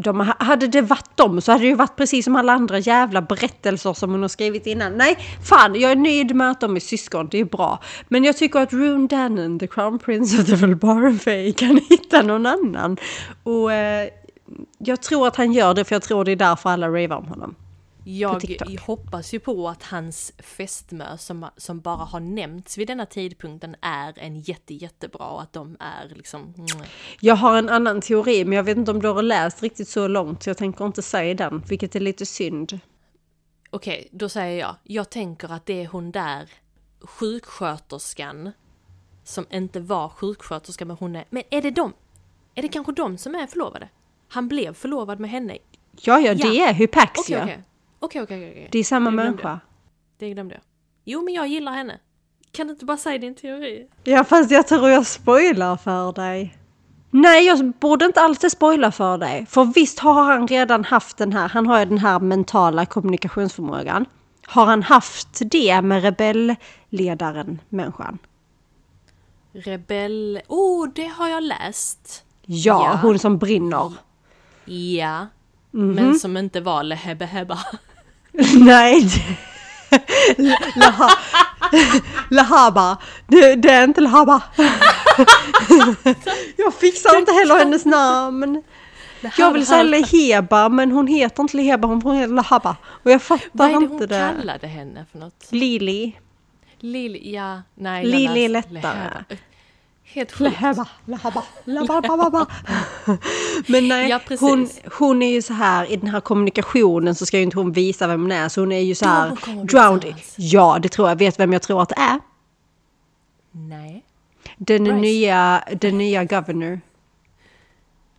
Speaker 1: De, hade det varit dem så hade det ju varit precis som alla andra jävla berättelser som hon har skrivit innan. Nej, fan, jag är nöjd med att de är syskon, det är bra. Men jag tycker att Rune Dannon, the crown prince of the Velbarfay, kan hitta någon annan. Och eh, jag tror att han gör det, för jag tror det är därför alla ravar om honom.
Speaker 2: Jag hoppas ju på att hans fästmö som, som bara har nämnts vid denna tidpunkten är en jätte, jättebra och att de är liksom...
Speaker 1: Jag har en annan teori, men jag vet inte om du har läst riktigt så långt, så jag tänker inte säga den, vilket är lite synd.
Speaker 2: Okej, då säger jag. Jag tänker att det är hon där sjuksköterskan som inte var sjuksköterska men hon är... Men är det de? Är det kanske de som är förlovade? Han blev förlovad med henne.
Speaker 1: Ja, ja, det
Speaker 2: Ja.
Speaker 1: är Hypaxia.
Speaker 2: Okej, okej. Okej, okej, okej.
Speaker 1: Det är samma
Speaker 2: glömde.
Speaker 1: människa.
Speaker 2: Det glömde jag. Jo, men jag gillar henne. Kan du inte bara säga din teori?
Speaker 1: Ja, fast jag tror jag spoilar för dig. Nej, jag borde inte alltid spoila för dig. För visst har han redan haft den här, han har ju den här mentala kommunikationsförmågan. Har han haft det med rebellledaren, människan?
Speaker 2: Rebell... Oh, det har jag läst.
Speaker 1: Ja,
Speaker 2: Ja.
Speaker 1: hon som brinner.
Speaker 2: Ja.
Speaker 1: Mhm.
Speaker 2: Men som inte var Lehebeheba.
Speaker 1: Nej. Laha, Lahaba. Det, det är inte Lahaba. jag fixar inte heller hennes namn. Jag vill säga Leheba men hon heter inte Leheba, hon heter Lahaba. Och jag
Speaker 2: Vad
Speaker 1: fattar
Speaker 2: är det hon
Speaker 1: inte det.
Speaker 2: kallade henne för något?
Speaker 1: Lili.
Speaker 2: Lili, ja, nej.
Speaker 1: Lili är lättare.
Speaker 2: Helt sjukt.
Speaker 1: Men nej,
Speaker 2: Ja,
Speaker 1: hon, hon är ju så här i den här kommunikationen så ska ju inte hon visa vem hon är så hon är ju så här
Speaker 2: vi
Speaker 1: drowned. Ja, det tror jag. Vet vem jag tror att det är?
Speaker 2: Nej.
Speaker 1: Den
Speaker 2: Bryce.
Speaker 1: nya, den nya governor.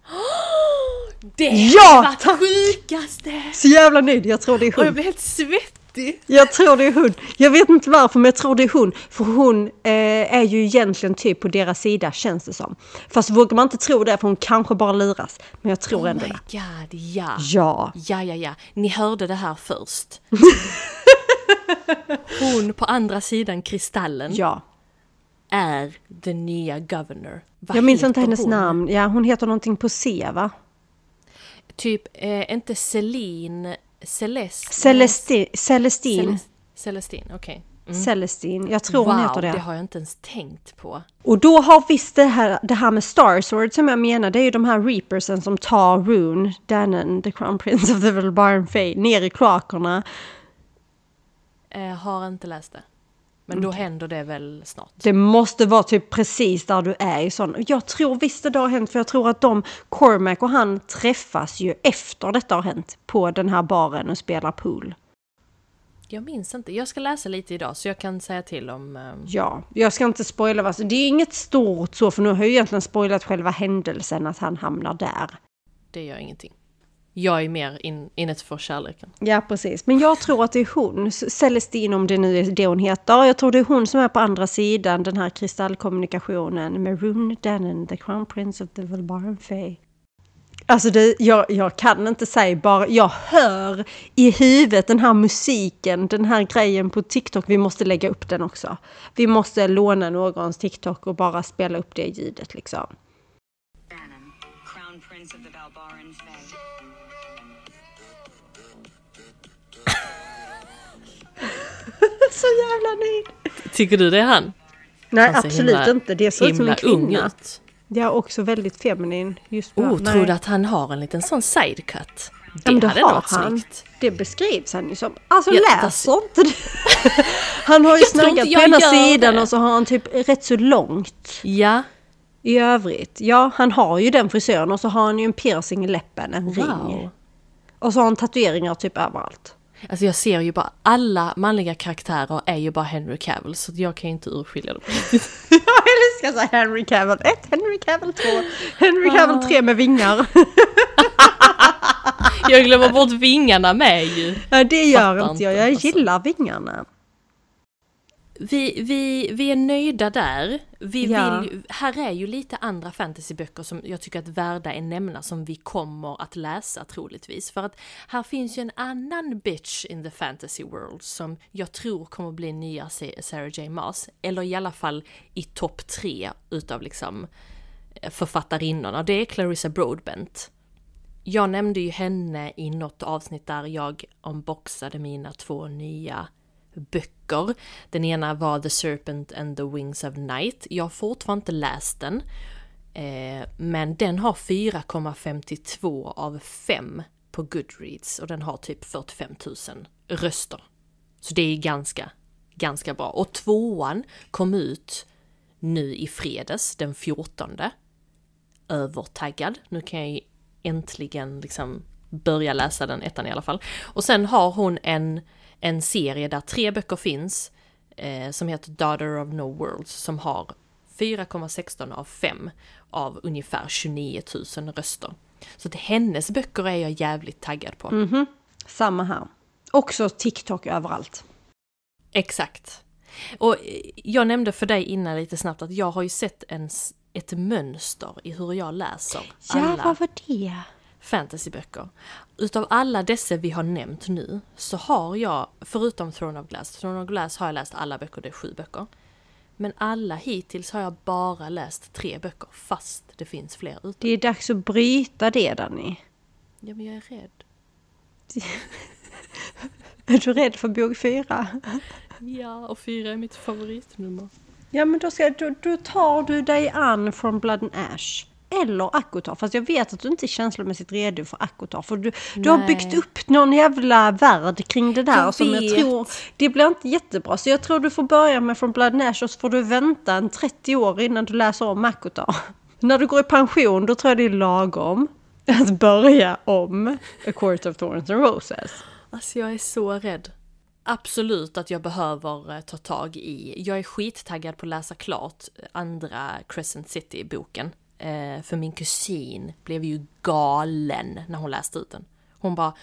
Speaker 2: Det
Speaker 1: Ja,
Speaker 2: var
Speaker 1: tack!
Speaker 2: sjukaste!
Speaker 1: Så jävla nöjd, jag tror det är
Speaker 2: Och jag blev helt svettig.
Speaker 1: Jag tror det är hon. Jag vet inte varför men jag tror det är hon. För hon eh, är ju egentligen typ på deras sida känns det som. Fast vågar man inte tro det för hon kanske bara luras. Men jag tror
Speaker 2: Oh
Speaker 1: ändå
Speaker 2: my
Speaker 1: det.
Speaker 2: god, ja.
Speaker 1: Ja.
Speaker 2: Ja, ja, ja. Ni hörde det här först. Hon på andra sidan kristallen
Speaker 1: Ja.
Speaker 2: är den nya governor. Vad
Speaker 1: Jag minns inte hennes
Speaker 2: hon?
Speaker 1: namn. Ja, hon heter någonting på C va?
Speaker 2: Typ, eh, inte Celine, Celeste?
Speaker 1: Celesti Celestine.
Speaker 2: Celest- Celestine, okej. Mm.
Speaker 1: Celestine. Jag tror
Speaker 2: wow,
Speaker 1: hon heter det.
Speaker 2: det har jag inte ens tänkt på.
Speaker 1: Och då har visst det här, det här med Starsword som jag menar, det är ju de här Reapersen som tar Rune, Danon, the Crown Prince of the Velbarn Fae, ner i kloakerna.
Speaker 2: Eh, har inte läst det. Men då händer det väl snart.
Speaker 1: Det måste vara typ precis där du är i sån. Jag tror visst det har hänt för jag tror att de, Cormac och han träffas ju efter detta har hänt på den här baren och spelar pool.
Speaker 2: Jag minns inte. Jag ska läsa lite idag så jag kan säga till om... Eh,
Speaker 1: Ja, jag ska inte spoila vad Det är inget stort så för nu har jag egentligen spoilat själva händelsen att han hamnar där.
Speaker 2: det gör ingenting. Jag är mer in, inne för kärleken.
Speaker 1: Ja, precis. Men jag tror att det är hon, Celestine om det nu är det hon heter. Jag tror det är hon som är på andra sidan den här kristallkommunikationen med Rune Danon, the Crown Prince of the Valbaran Fae. Alltså det, jag, jag kan inte säga bara, jag hör i huvudet den här musiken, den här grejen på TikTok. Vi måste lägga upp den också. Vi måste låna någons TikTok och bara spela upp det ljudet liksom. Så jävla nöjd!
Speaker 2: Tycker du det är han?
Speaker 1: Nej,
Speaker 2: Han
Speaker 1: absolut
Speaker 2: himla-
Speaker 1: inte. Det ser ut som en kvinna. Jag är också väldigt feminin. Just.
Speaker 2: Oh,
Speaker 1: Nej.
Speaker 2: tror du att han har en liten sån sidecut? Det
Speaker 1: Ja, men det
Speaker 2: hade
Speaker 1: har
Speaker 2: varit
Speaker 1: han.
Speaker 2: snyggt.
Speaker 1: Det beskrivs han ju som. Alltså
Speaker 2: Ja,
Speaker 1: läser inte det? Han har ju
Speaker 2: Jag
Speaker 1: snaggat på
Speaker 2: jag
Speaker 1: ena sidan
Speaker 2: det.
Speaker 1: och så har han typ rätt så långt
Speaker 2: Ja,
Speaker 1: i övrigt. Ja, han har ju den frisören och så har han ju en piercing i läppen, en ring.
Speaker 2: wow.
Speaker 1: Och så har han tatueringar typ överallt.
Speaker 2: Alltså jag ser ju bara, alla manliga karaktärer är ju bara Henry Cavill så jag kan ju inte urskilja dem.
Speaker 1: Jag älskar så Henry Cavill 1, Henry Cavill 2, Henry Cavill 3 med vingar.
Speaker 2: Jag glömmer bort vingarna med ju.
Speaker 1: Ja, det gör
Speaker 2: Fattar
Speaker 1: inte jag. Jag
Speaker 2: alltså.
Speaker 1: gillar vingarna.
Speaker 2: Vi, vi, vi är nöjda där. Vi
Speaker 1: Ja.
Speaker 2: vill, här är ju lite andra fantasyböcker som jag tycker att värda är nämna som vi kommer att läsa troligtvis. För att här finns ju en annan bitch in the fantasy world som jag tror kommer bli nya Sarah J Maas. Eller i alla fall i topp tre utav liksom eh, författarinnorna. Det är Clarissa Broadbent. Jag nämnde ju henne i något avsnitt där jag unboxade mina två nya böcker. Den ena var The Serpent and the Wings of Night. Jag har fortfarande inte läst den. Eh, men den har 4,52 av 5 på Goodreads och den har typ 45 000 röster. Så det är ganska, ganska bra. Och tvåan kom ut nu i fredags, den 14. Övertaggad. Nu kan jag ju äntligen liksom börja läsa den ettan i alla fall. Och sen har hon en, en serie där tre böcker finns eh, som heter Daughter of No Worlds som har 4,16 av 5 av ungefär 29 000 röster. Så att hennes böcker är jag jävligt taggad på.
Speaker 1: Samma här. Också TikTok överallt.
Speaker 2: Exakt. Och eh, jag nämnde för dig innan lite snabbt att jag har ju sett en, ett mönster i hur jag läser
Speaker 1: Ja,
Speaker 2: alla
Speaker 1: vad var det?
Speaker 2: Fantasyböcker. Utav alla dessa vi har nämnt nu så har jag, förutom Throne of Glass, Throne of Glass har jag läst alla böcker, det är sju böcker. Men alla hittills har jag bara läst tre böcker fast det finns fler ute.
Speaker 1: Det är dags att bryta det, Danny.
Speaker 2: Ja men jag är rädd.
Speaker 1: Är du rädd för bok fyra?
Speaker 2: Ja, och fyra är mitt favoritnummer.
Speaker 1: Ja, men då, ska, då, då tar du dig an från Blood and Ash. Eller Akotar, fast jag vet att du inte är känslomässigt redo för Akotar. För du, du har byggt upp någon jävla värld kring det där
Speaker 2: Jag
Speaker 1: som jag
Speaker 2: vet.
Speaker 1: tror... Det blir inte jättebra. Så jag tror du får börja med från Blood and Ash och så får du vänta en 30 år innan du läser om Akotar. När du går i pension, då tror jag det är lagom att börja om A Court of Thorns and Roses.
Speaker 2: Alltså jag är så rädd. Absolut att jag behöver eh, ta tag i. Jag är skittaggad på att läsa klart andra Crescent City-boken. Eh, för min kusin blev ju galen när hon läste ut den. Hon bara,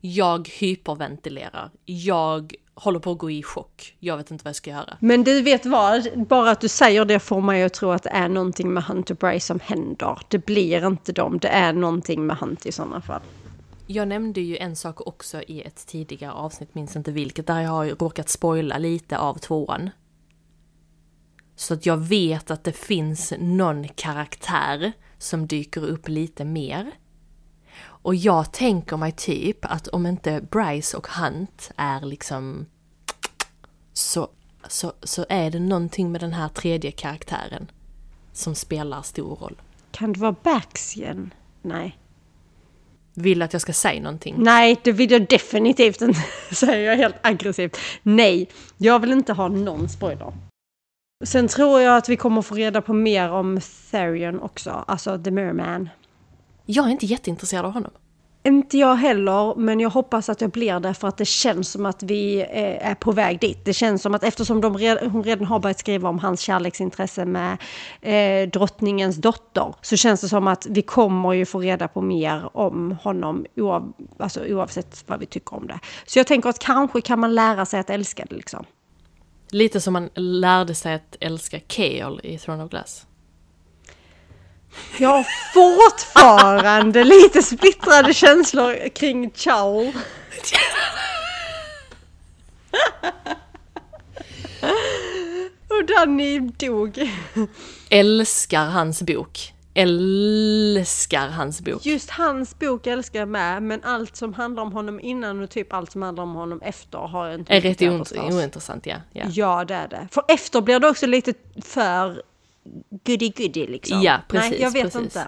Speaker 2: jag hyperventilerar, jag håller på att gå i chock, jag vet inte vad jag ska göra.
Speaker 1: Men du vet vad, bara att du säger det får mig att tro att det är någonting med Hunter Bryce som händer. Det blir inte dem, det är någonting med Hunt i sådana fall.
Speaker 2: Jag nämnde ju en sak också i ett tidigare avsnitt, minns inte vilket, där jag har råkat spoila lite av tvåan. Så att jag vet att det finns någon karaktär som dyker upp lite mer. Och jag tänker mig typ att om inte Bryce och Hunt är liksom så, så, så är det någonting med den här tredje karaktären som spelar stor roll.
Speaker 1: Kan det vara Baxian? Nej.
Speaker 2: Vill att jag ska säga någonting?
Speaker 1: Nej, det vill jag definitivt inte, säger jag helt aggressivt. Nej, jag vill inte ha någon spoiler. Sen tror jag att vi kommer få reda på mer om Therion också, alltså The Mirror Man.
Speaker 2: Jag är inte jätteintresserad av honom.
Speaker 1: Inte jag heller, men jag hoppas att jag blir det för att det känns som att vi eh, är på väg dit. Det känns som att eftersom de red, hon redan har börjat skriva om hans kärleksintresse med eh, drottningens dotter så känns det som att vi kommer ju få reda på mer om honom oav, alltså, oavsett vad vi tycker om det. Så jag tänker att kanske kan man lära sig att älska det liksom.
Speaker 2: Lite som man lärde sig att älska Kale i Throne of Glass.
Speaker 1: Jag har fortfarande lite splittrade känslor kring Chow. Och Danny dog.
Speaker 2: Älskar hans bok. Älskar hans bok.
Speaker 1: Just hans bok älskar jag med, men allt som handlar om honom innan och typ allt som handlar om honom efter har jag inte
Speaker 2: Är rätt oint- ointressant, ja. ja.
Speaker 1: Ja, det är det. För efter blir det också lite för goody-goody liksom.
Speaker 2: Ja, precis,
Speaker 1: Nej, jag vet
Speaker 2: precis.
Speaker 1: inte.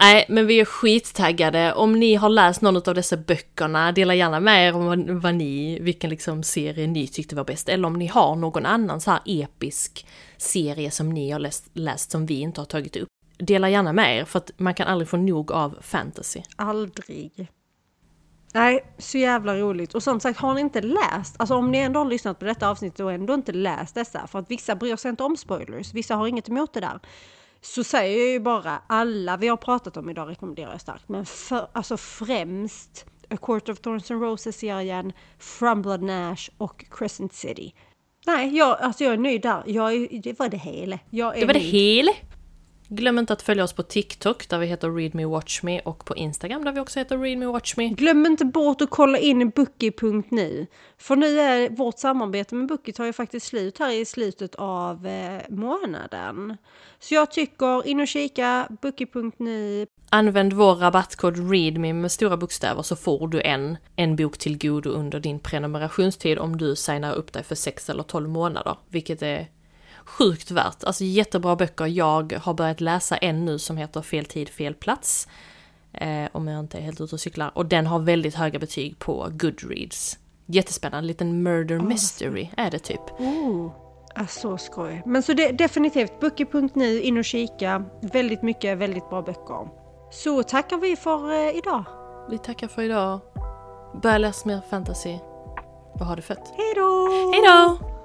Speaker 2: Nej, men vi är skittaggade. Om ni har läst någon av dessa böckerna, dela gärna med er om vad, vad ni, vilken liksom serie ni tyckte var bäst. Eller om ni har någon annan så här episk serie som ni har läst, läst som vi inte har tagit upp. Dela gärna med er, för att man kan aldrig få nog av fantasy.
Speaker 1: Aldrig. Nej, så jävla roligt. Och som sagt, har ni inte läst, alltså om ni ändå har lyssnat på detta avsnitt och ändå inte läst dessa, för att vissa bryr sig inte om spoilers, vissa har inget emot det där. Så säger jag ju bara, alla vi har pratat om idag rekommenderar jag starkt, men för, alltså främst A Court of Thorns and Roses-serien, From Blood Nash och Crescent City. Nej, jag, alltså jag är nöjd där. Jag är, det var det hela. Jag är
Speaker 2: Det var det
Speaker 1: nöjd.
Speaker 2: hela! Glöm inte att följa oss på TikTok där vi heter Read Me Watch Me och på Instagram där vi också heter Read Me Watch Me.
Speaker 1: Glöm inte bort att kolla in Bookie.nu. För nu är vårt samarbete med Bookie tar ju faktiskt slut här i slutet av eh, månaden. Så jag tycker in och kika Bookie.nu.
Speaker 2: Använd vår rabattkod README med stora bokstäver så får du en, en bok till godo under din prenumerationstid om du signar upp dig för 6 eller 12 månader, vilket är sjukt värt. Alltså jättebra böcker. Jag har börjat läsa en nu som heter Fel tid, fel plats. Eh, om jag inte är helt ute och cyklar. Och den har väldigt höga betyg på Goodreads. Jättespännande, liten murder mystery är det typ.
Speaker 1: Oh, är så skoj. Men så det, definitivt Bookie.nu, in och kika. Väldigt mycket, väldigt bra böcker. Så tackar vi för eh, idag.
Speaker 2: Vi tackar för idag. Börja läsa mer fantasy. Och ha det fett.
Speaker 1: Hej då!
Speaker 2: Hej då!